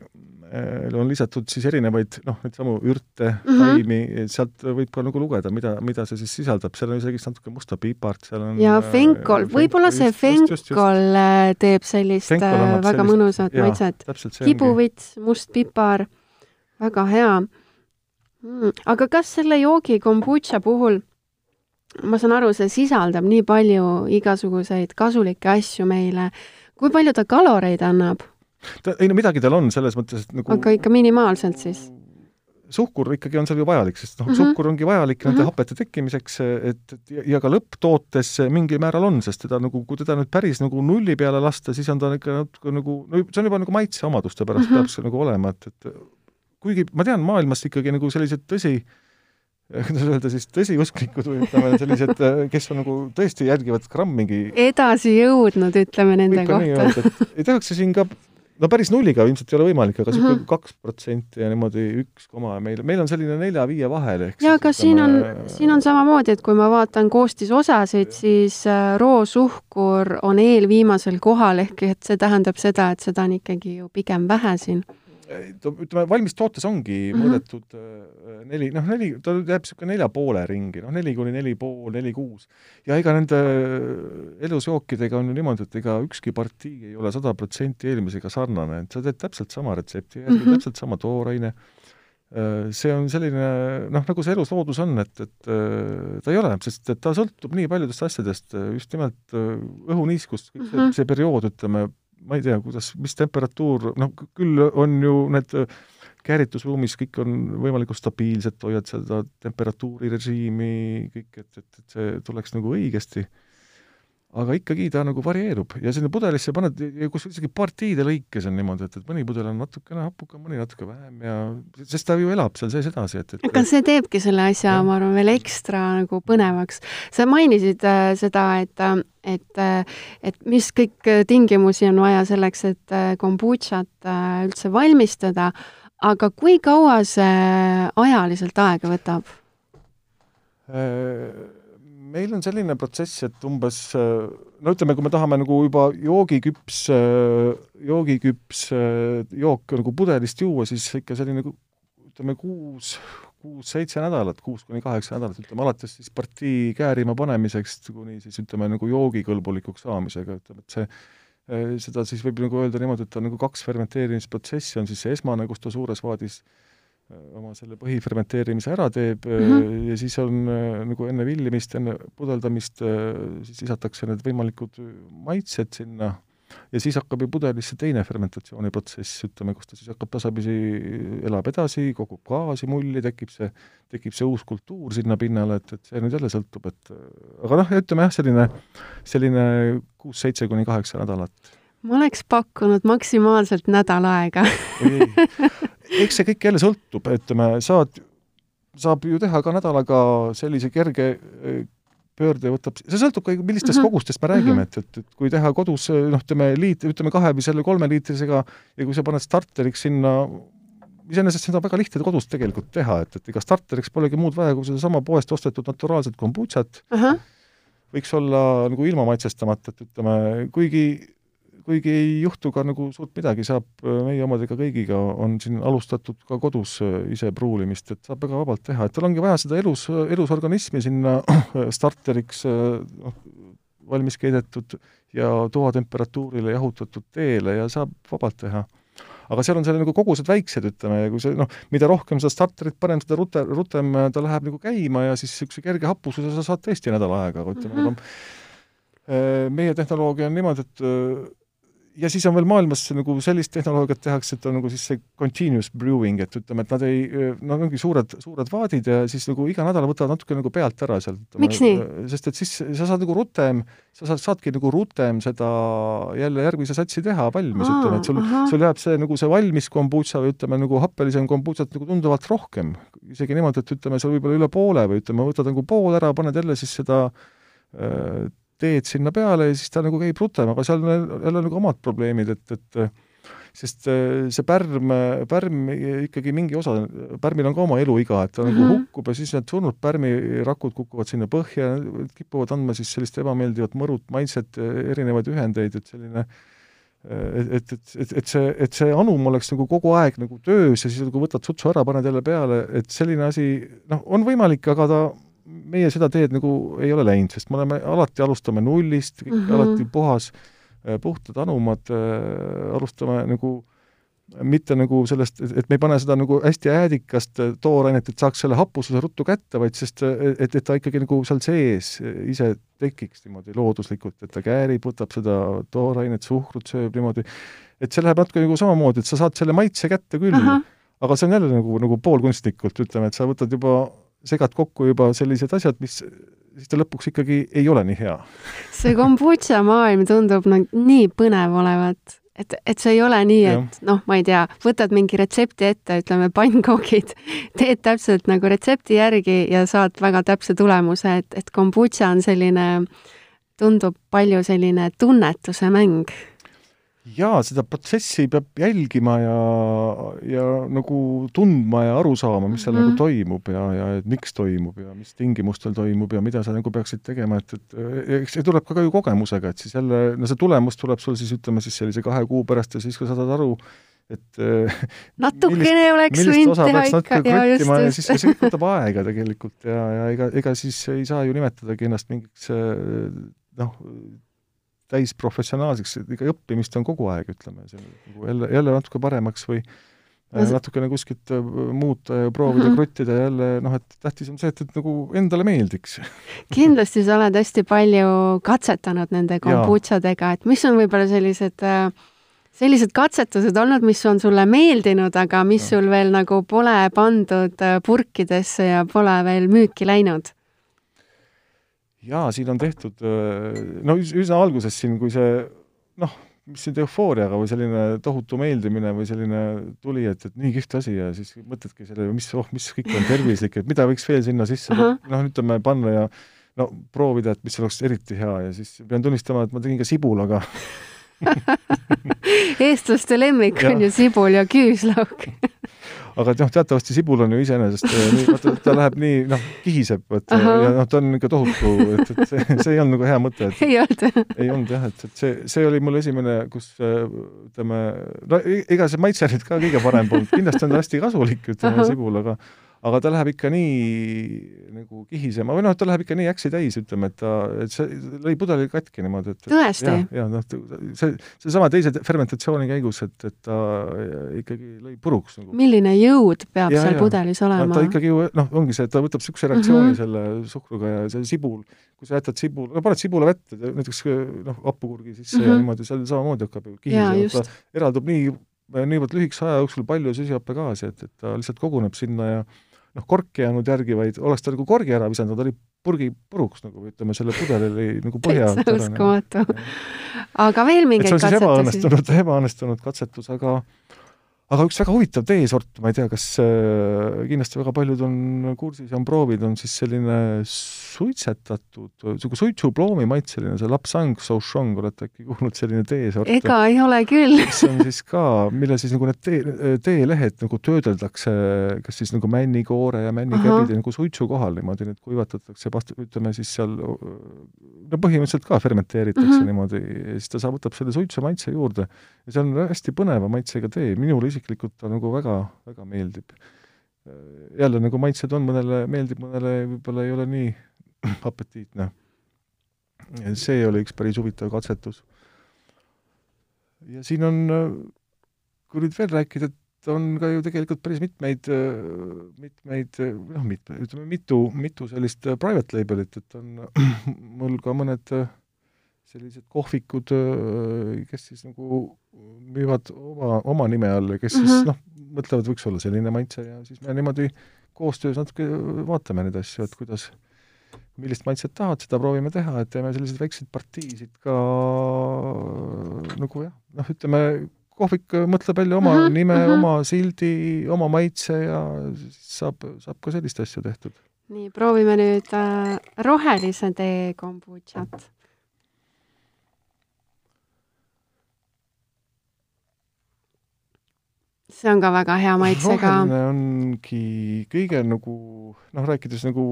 on lisatud siis erinevaid noh, neid samu ürte mm, -hmm. taimi, sealt võib ka nagu lugeda, mida, mida see siis sisaldab, seal on isegi natuke musta pipart, seal on ja fenkol, võib-olla see fenkol äh, teeb sellist fenkol äh, väga mõnusat maitset. kibuvits, must pipar, väga hea mm,. aga kas selle joogi kombutša puhul, ma saan aru, see sisaldab nii palju igasuguseid kasulikke asju meile, kui palju ta kaloreid annab? Ta, ei no midagi tal on selles mõttes, et nagu aga ikka minimaalselt siis? suhkur ikkagi on seal ju vajalik, sest noh mm -hmm., suhkur ongi vajalik nende mm -hmm. hapete tekkimiseks, et, et ja ka lõpptootes mingil määral on, sest teda nagu, kui teda nüüd päris nagu nulli peale lasta, siis on ta ikka natuke nagu, no see on juba nagu maitseomaduste pärast mm -hmm. peab see nagu olema, et, et kuigi ma tean maailmas ikkagi nagu sellised tõsi, kuidas öelda siis, tõsiusklikud või ütleme, sellised, kes on nagu tõesti järgivad grammigi edasi jõudnud, ütleme nende kohta. ei tehakse siin ka no päris nulliga ilmselt ei ole võimalik, aga niisugune uh -huh. kaks protsenti ja niimoodi üks koma meil, meil on selline nelja-viie vahel jaa, aga siin on, siin on samamoodi, et kui ma vaatan koostisosasid, siis äh, roosuhkur on eelviimasel kohal, ehk et see tähendab seda, et seda on ikkagi ju pigem vähe siin ütleme, valmistootes ongi mm -hmm. mõõdetud äh, neli, noh, neli, ta jääb niisugune nelja poole ringi, noh, neli kuni neli pool, neli kuus. ja ega nende elusjookidega on ju niimoodi, et ega ükski partii ei ole sada protsenti eelmisega sarnane, et sa teed täpselt sama retsepti järgi mm, -hmm. täpselt sama tooraine, äh, see on selline noh, nagu see elusloodus on, et, et äh, ta ei ole, sest et ta sõltub nii paljudest asjadest, just nimelt õhuniiskust, kõik see, -hmm. see periood, ütleme, ma ei tea, kuidas, mis temperatuur, noh, küll on ju need kääritusruumis kõik on võimalikult stabiilsed, hoiad seda temperatuurirežiimi, kõik, et, et, et see tuleks nagu õigesti aga ikkagi ta nagu varieerub ja sinna pudelisse paned, kus isegi partiide lõikes on niimoodi, et, et mõni pudel on natukene hapukam, mõni natuke vähem ja sest ta ju elab seal sees edasi, et, et aga see teebki selle asja, ma arvan, veel ekstra nagu põnevaks. sa mainisid äh, seda, et äh, et, äh, et mis kõik tingimusi on vaja selleks, et äh, kombutšat äh, üldse valmistada, aga kui kaua see ajaliselt aega võtab? Meil on selline protsess, et umbes no ütleme, kui me tahame nagu juba joogiküps, joogiküps jook nagu pudelist juua, siis ikka selline ütleme kuus, kuus-seitse nädalat, kuus kuni kaheksa nädalat, ütleme alates siis partii käärima panemiseks kuni siis ütleme nagu joogikõlbulikuks saamisega, ütleme, et see seda siis võib nagu öelda niimoodi, et on nagu kaks fermenteerimisprotsessi, on siis see esmane, kus ta suures vaadis äh, oma selle põhifermenteerimise ära teeb mm -hmm. ja siis on äh, nagu enne villimist, enne pudeldamist, äh, siis lisatakse need võimalikud maitsed sinna ja siis hakkab ju pudelisse teine fermentatsiooniprotsess, ütleme, kus ta siis hakkab tasapisi, elab edasi, kogub gaasi, mulli, tekib see, tekib see uus kultuur sinna pinnale, et, et see nüüd jälle sõltub, et aga noh, ütleme jah, selline, selline kuus-seitse kuni kaheksa nädalat. Ma oleks pakkunud maksimaalselt nädal aega eks see kõik jälle sõltub, ütleme, saad, saab ju teha ka nädalaga sellise kerge eh, pöörde võtab, see sõltub ka, millistest mm -hmm. kogustest me räägime, et, et, et kui teha kodus noh, ütleme liit, ütleme kahe või selle kolmeliitrisega ja kui sa paned starteriks sinna, iseenesest seda on väga lihtne kodus tegelikult teha, et, et ega starteriks polegi muud vaja, kui sedasama poest ostetud naturaalset kombutšat uh, -huh. võiks olla nagu ilma maitsestamata, et ütleme, kuigi kuigi ei juhtu ka nagu suurt midagi, saab äh, meie omadega kõigiga, on siin alustatud ka kodus äh, ise pruulimist, et saab väga vabalt teha, et tal ongi vaja seda elus, elus organismi sinna starteriks noh, valmis keidetud ja toatemperatuurile jahutatud teele ja saab vabalt teha aga seal on selle nagu kogused väiksed, ütleme, ja kui see noh, mida rohkem seda starterit paned, seda rute, rutem ta läheb nagu käima ja siis niisuguse kerge hapususe sa saad tõesti nädal aega, aga ütleme mm, -hmm. meie tehnoloogia on niimoodi, et ja siis on veel maailmas nagu sellist tehnoloogiat tehakse, et on nagu siis see continuous brewing, et ütleme, et nad ei, nad ongi suured, suured vaadid ja siis nagu iga nädal võtavad natuke nagu pealt ära sealt. miks nii? sest et siis sa saad nagu rutem, sa saad, saadki nagu rutem seda jälle järgmise satsi teha valmis, ütleme, et sul, sul jääb see nagu see valmis kombutša või ütleme, nagu happelisem kombutšat nagu tunduvalt rohkem. isegi niimoodi, et ütleme, seal võib-olla üle poole või ütleme, võtad nagu pool ära, paned jälle siis seda äh, teed sinna peale ja siis ta nagu käib rutem, aga seal on jälle nagu omad probleemid, et, et sest äh, see pärm, pärm ikkagi mingi osa, pärmil on ka oma eluiga, et ta mm -hmm. nagu mhm. hukkub ja siis need surnud pärmirakud kukuvad sinna põhja, kipuvad andma siis sellist ebameeldivat mõrut, maitset, erinevaid ühendeid, et selline et, et, et, et, et see, et see anum oleks nagu kogu aeg nagu töös ja siis nagu võtad sutsu ära, paned jälle peale, et selline asi, noh, on võimalik, aga ta meie seda teed nagu ei ole läinud, sest me oleme, alati alustame nullist, mm -hmm. alati puhas, äh, puhtad anumad äh,, alustame nagu mitte nagu sellest, et me ei pane seda nagu hästi äädikast toorainet, et saaks selle hapususe ruttu kätte, vaid sest et, et ta ikkagi nagu seal sees ise tekiks niimoodi looduslikult, et ta käärib, võtab seda toorainet, suhkrut sööb niimoodi, et see läheb natuke nagu samamoodi, et sa saad selle maitse kätte küll, aga see on jälle nagu, nagu poolkunstnikult, ütleme, et sa võtad juba, segad kokku juba sellised asjad, mis siis ta lõpuks ikkagi ei ole nii hea. see kombutša maailm tundub nagu nii põnev olevat. Et, et see ei ole nii, et noh, ma ei tea, võtad mingi retsepti ette, ütleme pannkoogid, teed täpselt nagu retsepti järgi ja saad väga täpse tulemuse, et, et kombutša on selline, tundub palju selline tunnetuse mäng jaa, seda protsessi peab jälgima ja, ja nagu tundma ja aru saama, mis seal mm -hmm. nagu mhm. toimub ja, ja et miks toimub ja mis tingimustel toimub ja mida sa nagu peaksid tegema, et, et eks see tuleb ka, ka ju kogemusega, et siis jälle, no see tulemus tuleb sul siis ütleme siis sellise kahe kuu pärast ja siis, kui sa saad aru, et natukene oleks võinud teha ikka, jaa, just, just. ja siis see kõik võtab aega tegelikult ja, ja ega, ega siis ei saa ju nimetadagi ennast mingiks noh, täisprofessionaalseks, ega õppimist on kogu aeg, ütleme, see nagu jälle, jälle natuke paremaks või no, natukene kuskilt äh, muuta ja proovida mm -hmm. kruttida jälle noh, et tähtis on see, et, et nagu endale meeldiks. kindlasti sa oled hästi palju katsetanud nende kombutšadega, et mis on võib-olla sellised äh, sellised katsetused olnud, mis on sulle meeldinud, aga mis ja. sul veel nagu pole pandud äh, purkidesse ja pole veel müüki läinud? Jaa, siin on tehtud, äh, no üsna alguses siin, kui see noh, mis nüüd eufooriaga või selline tohutu meeldimine või selline tuli, et, et nii kihvt asi ja siis mõtledki selle, mis, oh, mis kõik on tervislik, et mida võiks veel sinna sisse uh -huh. noh, ütleme, panna ja no proovida, et mis oleks eriti hea ja siis pean tunnistama, et ma tegin ka sibulaga eestlaste lemmik ja. on ju sibul ja küüslauk aga noh, teatavasti sibul on ju iseenesest nii, vaata, ta läheb nii, noh, kihiseb, et Aha. ja noh, ta on ikka tohutu, et, et see, see ei olnud nagu hea mõte. ei olnud? ei olnud jah, et, et see, see oli mul esimene, kus äh, ütleme, no ega see maitse nüüd ka kõige parem polnud, kindlasti on ta hästi kasulik, ütleme, sibul, aga aga ta läheb ikka nii nagu kihisema või noh, ta läheb ikka nii äksi täis, ütleme, et ta, et see lõi pudeli katki niimoodi, et tõesti? jah, ja, noh, see, seesama teise fermentatsiooni käigus, et, et ta ikkagi lõi puruks nagu. milline jõud peab ja, seal ja. pudelis olema no,? ta ikkagi ju noh, ongi see, et ta võtab niisuguse reaktsiooni mm -hmm. selle suhkruga ja see sibul, kui sa jätad sibul, no paned sibula vette, näiteks noh, hapukurgi sisse mm -hmm. ja mhm. niimoodi, seal samamoodi hakkab ju kihisema, ta eraldub nii niivõrd lühikese aja jooksul palju süsihappegaasi, et, et ta lihtsalt koguneb sinna ja noh, korki jäänud järgi, vaid oleks ta nagu korgi ära visanud, ta oli purgi puruks nagu ütleme, selle pudeli oli nagu põhja täitsa uskumatu. aga veel mingeid katsetusi? ebaõnnestunud, ebaõnnestunud katsetus, aga aga üks väga huvitav teesort, ma ei tea, kas äh, kindlasti väga paljud on kursis ja on proovinud, on siis selline suitsetatud, niisugune suitsuploomi maitseline, see lapsang souchong, olete äkki kuulnud, selline teesort? ega ei ole küll mis on siis ka, mille siis nagu need tee, teelehed nagu töödeldakse kas siis nagu männikoore ja männikäbid nagu suitsu kohal niimoodi, need kuivatatakse, ütleme siis seal, no põhimõtteliselt ka fermenteeritakse mm -hmm. niimoodi ja siis ta saab, võtab selle suitsu maitse juurde. ja see on hästi põneva maitsega tee, minule isiklikult ta nagu väga, väga meeldib jälle nagu maitsed on, mõnele meeldib, mõnele võib-olla ei ole nii apetiitne. see oli üks päris huvitav katsetus. ja siin on, kui nüüd veel rääkida, et on ka ju tegelikult päris mitmeid, mitmeid, noh, mitme, ütleme mitu, mitu sellist private label'it, et on mul ka mõned sellised kohvikud, kes siis nagu müüvad oma, oma nime all ja kes mm -hmm. siis mhm. noh, mõtlevad, võiks olla selline maitse ja siis me niimoodi koostöös natuke vaatame neid asju, et kuidas millist maitset tahad, seda proovime teha, et teeme selliseid väikseid partiisid ka nagu jah, noh, ütleme, kohvik mõtleb välja oma uh mhm, -huh, nime uh, mhm. -huh. oma sildi, oma maitse ja siis saab, saab ka sellist asja tehtud. nii, proovime nüüd äh, rohelise tee kombutšat see on ka väga hea maitsega. roheline ongi kõige nagu noh, rääkides nagu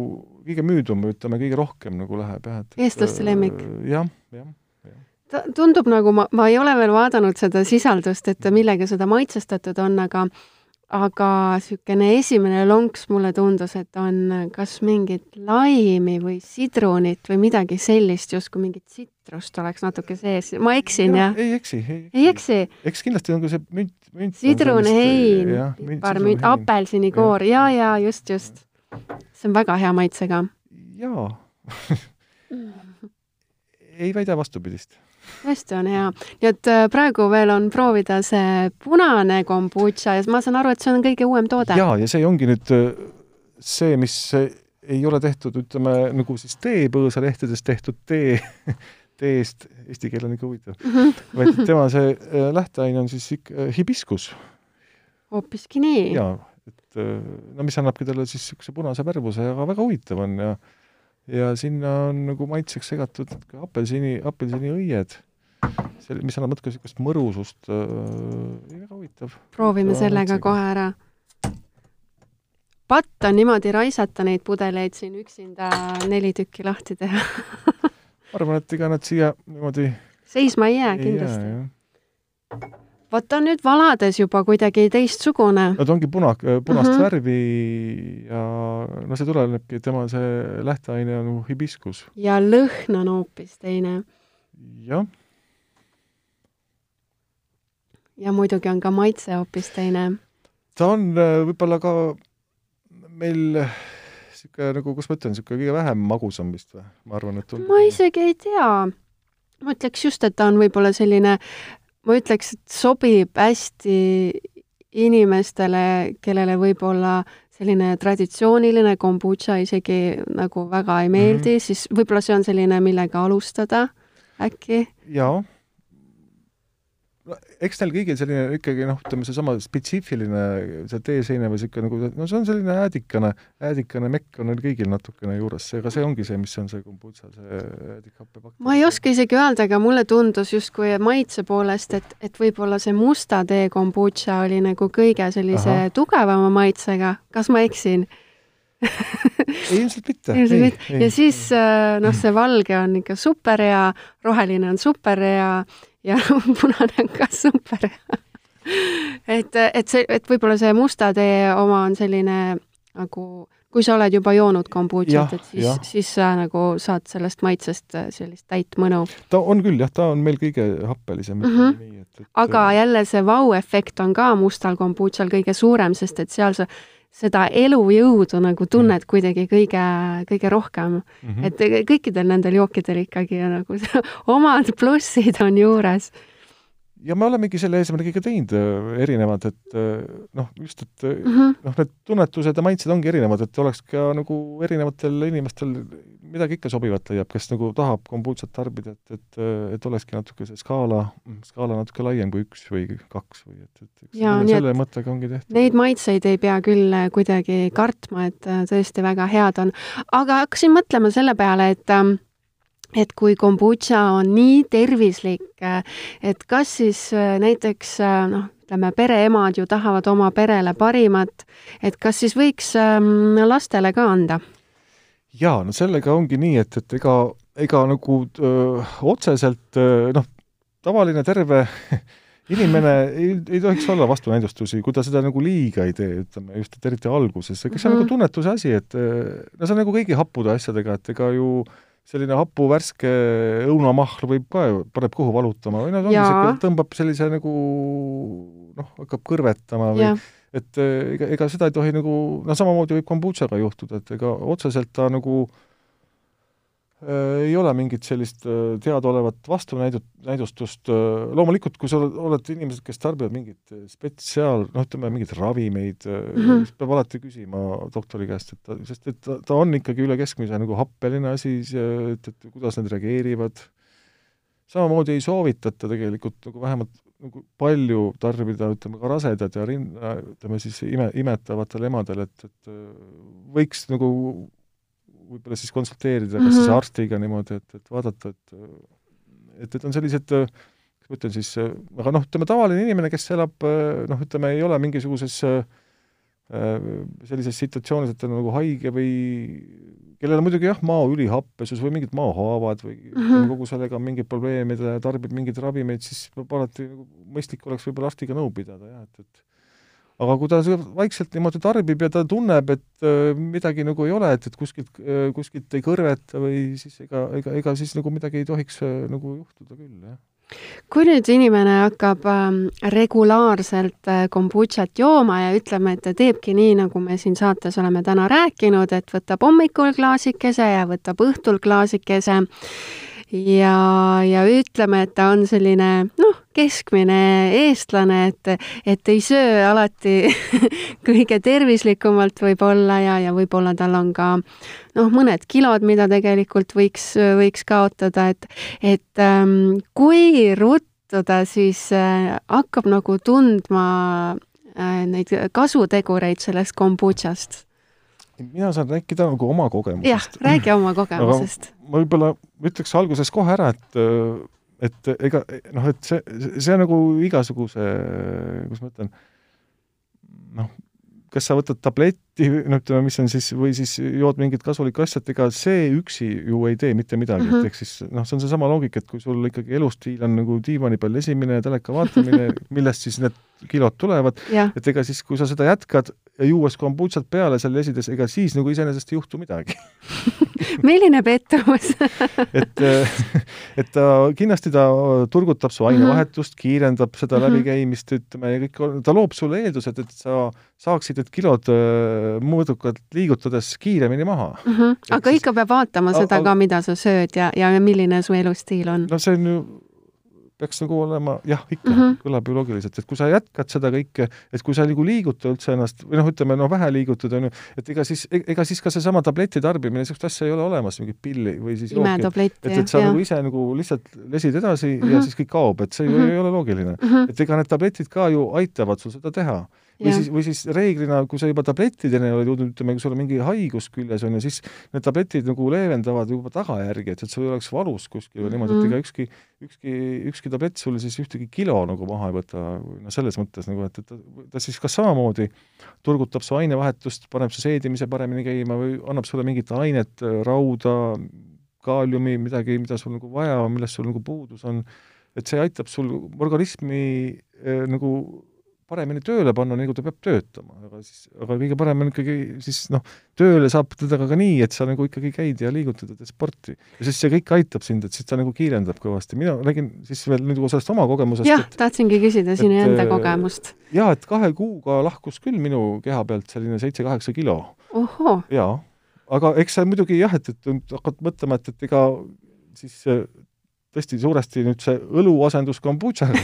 kõige müüdum või ütleme, kõige rohkem nagu läheb jah, et eestlaste lemmik äh,? jah, jah, jah. ta tundub nagu, ma, ma ei ole veel vaadanud seda sisaldust, et millega seda maitsestatud on, aga aga niisugune esimene lonks mulle tundus, et on kas mingit laimi või sidrunit või midagi sellist, justkui mingit sitrust oleks natuke sees. ma eksin, jah? ei eksi, ei eksi. ei eksi? eks kindlasti on ka see münt, münt. sidrunhein, pipar, münt, apelsinikoor ja, ja just, just. see on väga hea maitsega. jaa ei väida vastupidist hästi on hea. nii et äh, praegu veel on proovida see punane kombutša ja ma saan aru, et see on kõige uuem toode. jaa, ja see ongi nüüd äh, see, mis ei ole tehtud, ütleme, nagu siis teepõõsalehtedest tehtud tee, teest, eesti keel on ikka huvitav -hmm. vaid tema see äh, lähteaine on siis ikka hibiskus. hoopiski nii? jaa, et no mis annabki talle siis niisuguse punase värvuse, aga väga huvitav on ja ja sinna on nagu maitseks segatud ka apelsini, apelsiniõied, see, mis annab natuke niisugust mõrusust äh,, väga huvitav. proovime sellega maitsega. kohe ära. patt on niimoodi raisata neid pudeleid siin üksinda neli tükki lahti teha ma arvan, et ega nad siia niimoodi seisma ei jää kindlasti vot ta on nüüd valades juba kuidagi teistsugune. no ta ongi puna, punast mm -hmm. värvi ja no see tulenebki, tema see lähteaine on hibiskus. ja lõhn on hoopis teine. jah. ja muidugi on ka maitse hoopis teine. ta on äh, võib-olla ka meil niisugune nagu, kuidas ma ütlen, niisugune kõige vähem magusam vist või? ma arvan, et ma isegi ei tea. ma ütleks just, et ta on võib-olla selline ma ütleks, et sobib hästi inimestele, kellele võib-olla selline traditsiooniline kombutša isegi nagu väga ei meeldi mm, -hmm. siis võib-olla see on selline, millega alustada äkki? jaa no eks neil kõigil selline ikkagi noh, ütleme seesama spetsiifiline see teeseine või niisugune nagu, no see on selline äädikane, äädikane mekk on neil kõigil natukene juures, ega see ongi see, mis on see kombutsa, see äädikhappepakk. ma ei oska isegi öelda, aga mulle tundus justkui maitse poolest, et, et võib-olla see musta tee kombutša oli nagu kõige sellise Aha. tugevama maitsega, kas ma eksin? ilmselt mitte. ilmselt mitte. ja siis äh, noh, see valge on ikka super hea, roheline on super hea ja punane on ka super et, et see, et võib-olla see musta tee oma on selline nagu, kui sa oled juba joonud kombutšat, et siis, siis sa nagu saad sellest maitsest sellist täit mõnu. ta on küll jah, ta on meil kõige happelisem mm. -hmm. Nii, et, et... aga jälle see vau-efekt on ka mustal kombutšal kõige suurem, sest et seal sa seda elujõudu nagu tunned mm. kuidagi kõige, kõige rohkem mm. -hmm. et kõikidel nendel jookidel ikkagi nagu omad plussid on juures ja me olemegi selle eesmärgiga teinud äh, erinevad, et äh, noh, just, et mm -hmm. noh, need tunnetused ja maitsed ongi erinevad, et oleks ka nagu erinevatel inimestel midagi ikka sobivat leiab, kes nagu tahab kombutsat tarbida, et, et, et olekski natuke see skaala, skaala natuke laiem kui üks või kaks või et, et eks ja, selle, selle mõttega ongi tehtud. Neid maitseid ei pea küll kuidagi kartma, et tõesti väga head on. aga hakkasin mõtlema selle peale, et ähm, et kui kombutša on nii tervislik, et kas siis äh, näiteks äh, noh, ütleme, pereemad ju tahavad oma perele parimat, et kas siis võiks ähm, lastele ka anda? jaa, no sellega ongi nii, et, et ega, ega nagu öö, otseselt noh, tavaline terve inimene ei, ei tohiks olla vastunäidustusi, kui ta seda nagu liiga ei tee, ütleme just, et eriti alguses, ega see mm -hmm. on nagu mhm. tunnetuse asi, et no see on nagu kõigi happude asjadega, et ega ju äh, selline hapu värske õunamahl võib ka ju, paneb kõhu valutama või noh, siuke, tõmbab sellise nagu noh, hakkab kõrvetama või ja. et eh, ega, ega seda ei tohi nagu, no samamoodi võib kombutšaga juhtuda, et ega otseselt ta nagu äh, ei ole mingit sellist äh, teadaolevat vastunäidu-, näidustust äh,, loomulikult kui sa oled, oled inimesed, kes tarbivad mingit spetsiaal, noh, ütleme mingeid ravimeid mm, -hmm. siis peab alati küsima doktori käest, et ta, sest et ta, ta on ikkagi üle keskmise nagu happeline asi, et, et kuidas need reageerivad, samamoodi ei soovitata tegelikult nagu vähemalt nagu palju tarbida, ütleme ka rasedad ja rinna, ütleme siis ime, imetavatel emadel, et, et võiks nagu võib-olla siis konsulteerida kas mm -hmm. siis mhm. arstiga niimoodi, et, et vaadata, et et, et on sellised kuidas ma ütlen siis, aga noh, ütleme tavaline inimene, kes elab noh, ütleme, ei ole mingisuguses sellises situatsioonis, et ta on nagu haige või kellel on muidugi jah, mao ülihappesus või mingid maohaavad või mm -hmm. kogu sellega on mingeid probleeme ja tarbib mingeid ravimeid, siis alati nagu mõistlik oleks võib-olla arstiga nõu pidada jah, et, et aga kui ta vaikselt niimoodi tarbib ja ta tunneb, et äh, midagi nagu ei ole, et, et kuskilt, äh, kuskilt ei kõrveta või siis ega, ega, ega siis nagu midagi ei tohiks äh, nagu juhtuda küll, jah. Kui nüüd inimene hakkab ähm, regulaarselt kombutšat jooma ja ütleme, et ta teebki nii, nagu me siin saates oleme täna rääkinud, et võtab hommikul klaasikese ja võtab õhtul klaasikese ja, ja ütleme, et ta on selline noh, keskmine eestlane, et, et ei söö alati kõige tervislikumalt võib-olla ja, ja võib-olla tal on ka noh, mõned kilod, mida tegelikult võiks, võiks kaotada, et, et ähm, kui ruttu ta siis äh, hakkab nagu tundma äh, neid kasutegureid sellest kombutšast mina saan rääkida nagu oma kogemusest. jah, räägi oma kogemusest. Ma võib-olla ütleks alguses kohe ära, et et ega noh, et see, see on nagu igasuguse, kuidas ma ütlen, noh, kas sa võtad tabletti, no ütleme, mis on siis, või siis jood mingit kasulikku asja, et ega see üksi ju ei tee mitte midagi mm, -hmm. et mhm. ehk siis noh, see on seesama loogika, et kui sul ikkagi elustiil on nagu diivani peal esimene teleka vaatamine, millest siis need kilod tulevad, et ega siis, kui sa seda jätkad ja juues kombutšat peale seal esides, ega siis nagu iseenesest ei juhtu midagi milline pettumus et, et ta kindlasti ta turgutab su ainevahetust, kiirendab seda mm -hmm. läbikäimist, ütleme, kõik, ta loob sulle eeldused, et sa saaksid need kilod äh, mõõdukalt liigutades kiiremini maha mm. -hmm. aga siis, ikka peab vaatama seda ka, mida sa sööd ja, ja milline su elustiil on. no see on ju peaks nagu olema jah, ikka mm, -hmm. kõlab ju loogiliselt, et kui sa jätkad seda kõike, et kui sa nagu liiguta üldse ennast või noh, ütleme no vähe liigutud, on ju, et ega siis, e-, ega siis ka seesama tableti tarbimine, niisugust asja ei ole olemas, mingit pilli või siis jooki, et, et sa jah. nagu ise nagu lihtsalt lesid edasi mm -hmm. ja mhm. siis kõik kaob, et see ju mm -hmm. ei ole loogiline mm. -hmm. et ega need tabletid ka ju aitavad sul seda teha või siis, või siis reeglina, kui sa juba tablettideni oled jõudnud, ütleme, kui sul on mingi haigus küljes on ju, siis need tabletid nagu leevendavad juba tagajärgi, et, et sul ei oleks valus kuskil või niimoodi, et mhm. ega ükski, ükski, ükski tablett sul siis ühtegi kilo nagu maha ei võta, no selles mõttes nagu, et, et ta, ta siis kas samamoodi turgutab su ainevahetust, paneb su seedimise paremini käima või annab sulle mingit ainet, rauda, kaaliumi, midagi, mida sul nagu vaja on, millest sul nagu puudus on, et see aitab sul organismi eh, nagu paremini tööle panna, kui ta peab töötama, aga siis, aga kõige parem on ikkagi siis noh, tööle saab teda ka nii, et sa nagu ikkagi käid ja liigutad ja teed sporti. ja siis see kõik aitab sind, et siis ta nagu kiirendab kõvasti. mina räägin siis veel nüüd sellest oma kogemusest. jah, tahtsingi küsida sinu enda kogemust. jaa, et kahe kuuga lahkus küll minu keha pealt selline seitse-kaheksa kilo. jaa, aga eks see muidugi jah, et, et hakkad mõtlema, et, et ega siis tõesti suuresti nüüd see õlu asendus kombutšaga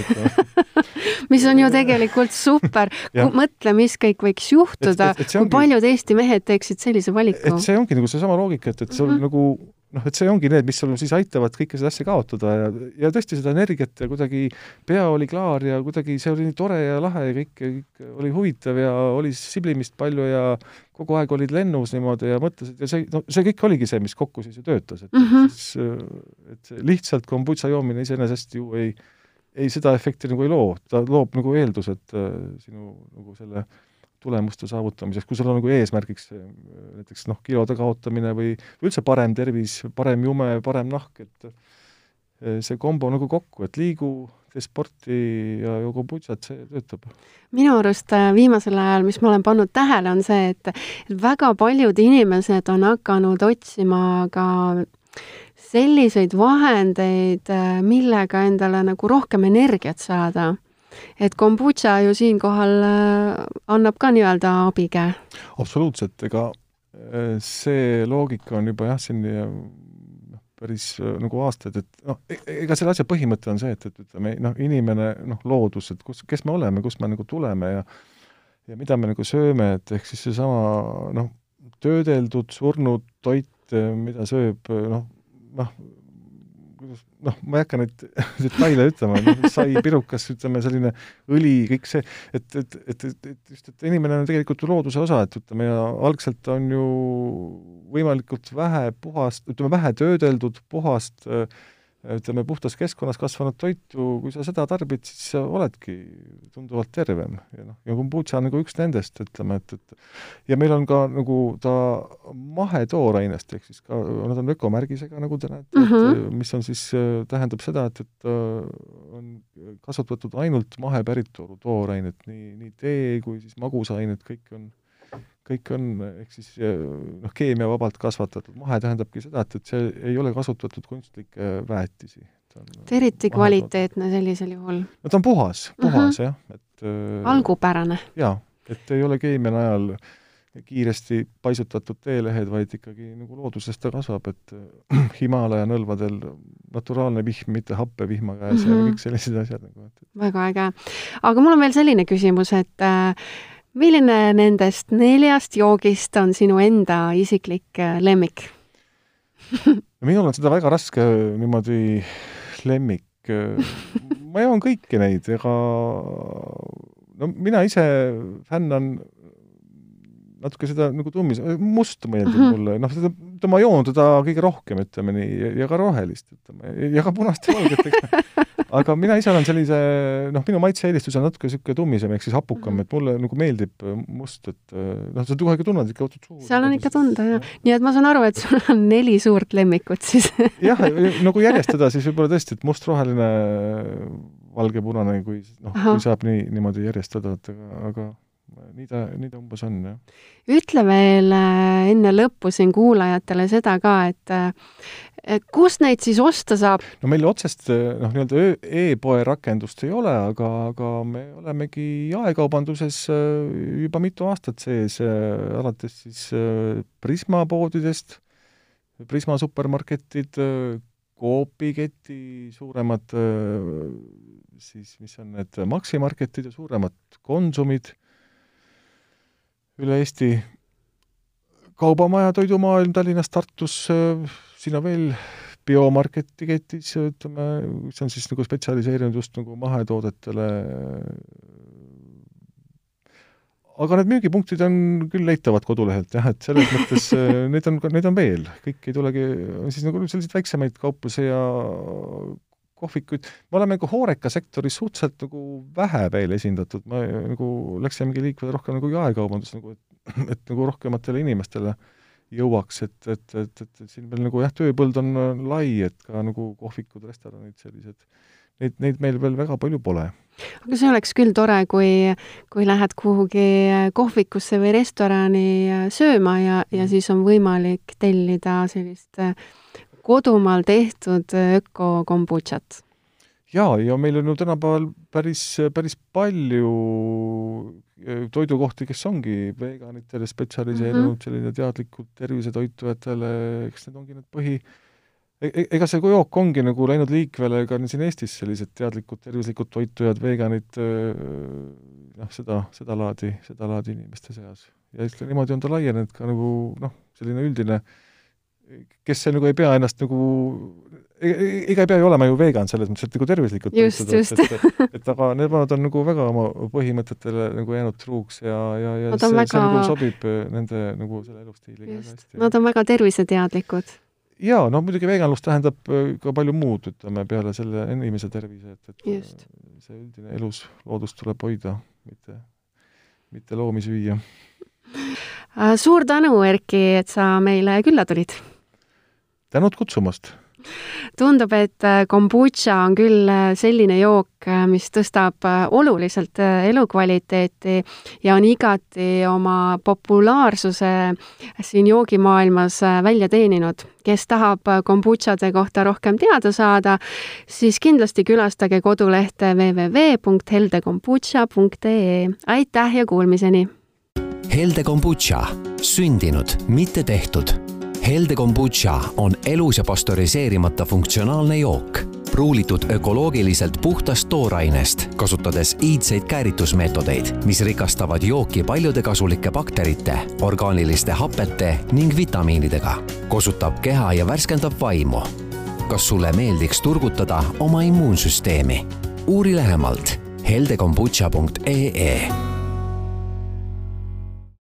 mis on ju tegelikult super mõtle, mis kõik võiks juhtuda, kui paljud Eesti mehed teeksid sellise valiku. et see ongi nagu seesama loogika, et, et sul mm -hmm. nagu noh, et see ongi need, mis sul siis aitavad kõike seda asja kaotada ja, ja tõesti seda energiat ja kuidagi pea oli klaar ja kuidagi see oli nii tore ja lahe ja kõik, kõik oli huvitav ja oli siblimist palju ja kogu aeg olid lennus niimoodi ja mõtlesid ja see, no see kõik oligi see, mis kokku siis ju töötas, et mm -hmm. siis, et lihtsalt kombutša joomine iseenesest ju ei ei, seda efekti nagu ei loo, ta loob nagu eeldused äh, sinu nagu selle tulemuste saavutamiseks, kui sul on nagu eesmärgiks äh, näiteks noh, kilode kaotamine või üldse parem tervis, parem jume, parem nahk, et äh, see kombo nagu kokku, et liigu, tee sporti ja joo kombutšat, see töötab. minu arust viimasel ajal, mis ma olen pannud tähele, on see, et väga paljud inimesed on hakanud otsima ka selliseid vahendeid, äh, millega endale nagu rohkem energiat saada. Et kombutša ju siinkohal äh, annab ka nii-öelda abikäe. absoluutselt, ega äh, see loogika on juba jah, siin noh, päris nagu aastaid, et noh, e-, ega selle asja põhimõte on see, et, et ütleme, noh, inimene, noh, loodus, et kus, kes me oleme, kust me nagu tuleme ja ja mida me nagu sööme, et ehk siis seesama noh, töödeldud surnud toit, mida sööb noh, noh, noh, ma ei hakka neid detaile ütlema, sai, pirukas, ütleme selline õli, kõik see, et, et, et, et, et just, et inimene on tegelikult ju looduse osa, et ütleme, ja algselt on ju võimalikult vähe puhast, ütleme, vähe töödeldud puhast äh, ütleme, puhtas keskkonnas kasvanud toitu, kui sa seda tarbid, siis sa oledki tunduvalt tervem ja noh, ja kombutša on nagu üks nendest, ütleme, et, et ja meil on ka nagu ta mahetoorainest, ehk siis ka, nad on ökomärgisega, nagu te näete mm, -hmm. et mis on siis, tähendab seda, et, et on kasvatatud ainult mahepäritolu toorainet, nii, nii tee kui siis magusainet, kõik on kõik on ehk siis noh, keemiavabalt kasvatatud, mahe tähendabki seda, et, et see ei ole kasutatud kunstlikke väetisi. et eriti kvaliteetne sellisel juhul? no ta on puhas, puhas uh -huh. jah, et äh, algupärane? jaa, et ei ole keemia najal kiiresti paisutatud teelehed, vaid ikkagi nagu looduses ta kasvab, et äh, Himalaia nõlvadel naturaalne vihm, mitte happevihma käes mm -hmm. ja mhm. kõik sellised asjad nagu, väga äge. aga mul on veel selline küsimus, et äh, milline nendest neljast joogist on sinu enda isiklik äh, lemmik minul on seda väga raske niimoodi lemmik, äh, ma joon kõiki neid, ega no mina ise fännan natuke seda nagu tummis, must meeldib mm -hmm. mulle, noh, seda, seda ma joon teda kõige rohkem, ütleme nii, ja ka rohelist, ütleme, ja ka punast ja valget, aga mina ise olen sellise, noh, minu maitse-eelistus on natuke niisugune tummisem, ehk siis hapukam, mhm. et mulle nagu meeldib äh, must, et äh, noh, sa kohe tunned ikka otsad suhu. seal on ikka tunda, jah. nii et ma saan aru, et sul on neli suurt lemmikut siis jah, nagu järjestada siis võib-olla tõesti, et must, roheline, valge, punane, kui noh, kui saab nii, niimoodi järjestada, et aga, aga nii ta, nii ta umbes on, jah. ütle veel äh, enne lõppu siin kuulajatele seda ka, et et kust neid siis osta saab? no meil otsest äh, noh, nii-öelda e-poe rakendust ei ole, aga, aga me olemegi jaekaubanduses äh, juba mitu aastat sees, alates siis Prisma poodidest, Prisma supermarketid, Coopi keti suuremad siis, mis on need Maximarketid ja suuremad Konsumid üle Eesti kaubamaja, toidumaailm Tallinnas, Tartus, siin on veel biomarketi ketis, ütleme, mis on siis nagu spetsialiseerunud just nagu mahetoodetele, aga need müügipunktid on küll leitavad kodulehelt jah, et selles mõttes neid on, neid on veel, kõik ei tulegi, siis nagu selliseid väiksemaid kauplusi ja kohvikuid, me oleme nagu hooreka sektoris suhteliselt nagu vähe veel esindatud, me nagu läksimegi liikuda rohkem nagu jaekaubandus nagu, et, et nagu rohkematele inimestele jõuaks, et, et, et, et, et siin veel nagu jah, tööpõld on lai, et ka nagu kohvikud, restoranid, sellised, neid, neid meil veel väga palju pole. aga see oleks küll tore, kui, kui lähed kuhugi kohvikusse või restorani sööma ja, ja mhm. siis on võimalik tellida sellist kodumaal tehtud ökokombutšat? jaa, ja meil on ju tänapäeval päris, päris palju äh, toidukohti, kes ongi veganitele spetsialiseerunud mm, -hmm. selline teadlikult tervisetoitujatele, eks need ongi need põhi, e-, e-, ega see jook ongi nagu läinud liikvele ka siin Eestis, sellised teadlikud tervislikud toitujad, veganid, äh, noh, seda, sedalaadi, sedalaadi inimeste seas. ja eks niimoodi on ta laienenud ka nagu noh, selline üldine äh, kes nagu ei pea ennast nagu ega ei pea ju olema ju vegan selles mõttes, et nagu tervislikult just, just. et, et aga nemad on nagu väga oma põhimõtetele nagu jäänud truuks ja, ja, ja see, väga... see nagu sobib nende nagu selle elustiiliga väga hästi. Nad on väga terviseteadlikud. jaa, no muidugi veganlus tähendab ka palju muud, ütleme, peale selle inimese tervise, et, et just. see üldine elus, loodust tuleb hoida, mitte, mitte loomi süüa. suur tänu, Erki, et sa meile külla tulid tänud kutsumast! tundub, et äh, kombutša on küll äh, selline jook, äh, mis tõstab oluliselt elukvaliteeti ja on igati oma populaarsuse siin joogimaailmas välja teeninud. kes tahab kombutšade kohta rohkem teada saada, siis kindlasti külastage kodulehte www.heldekombutša.ee. aitäh ja kuulmiseni! helde kombutša, sündinud, mitte tehtud helde kombutša on elus ja pastöriseerimata funktsionaalne jook, pruulitud ökoloogiliselt puhtast toorainest, kasutades iidseid kääritusmeetodeid, mis rikastavad jooki paljude kasulike bakterite, orgaaniliste hapete ning vitamiinidega, kosutab keha ja värskendab vaimu. kas sulle meeldiks turgutada oma immuunsüsteemi? uuri lähemalt heldekombutša.ee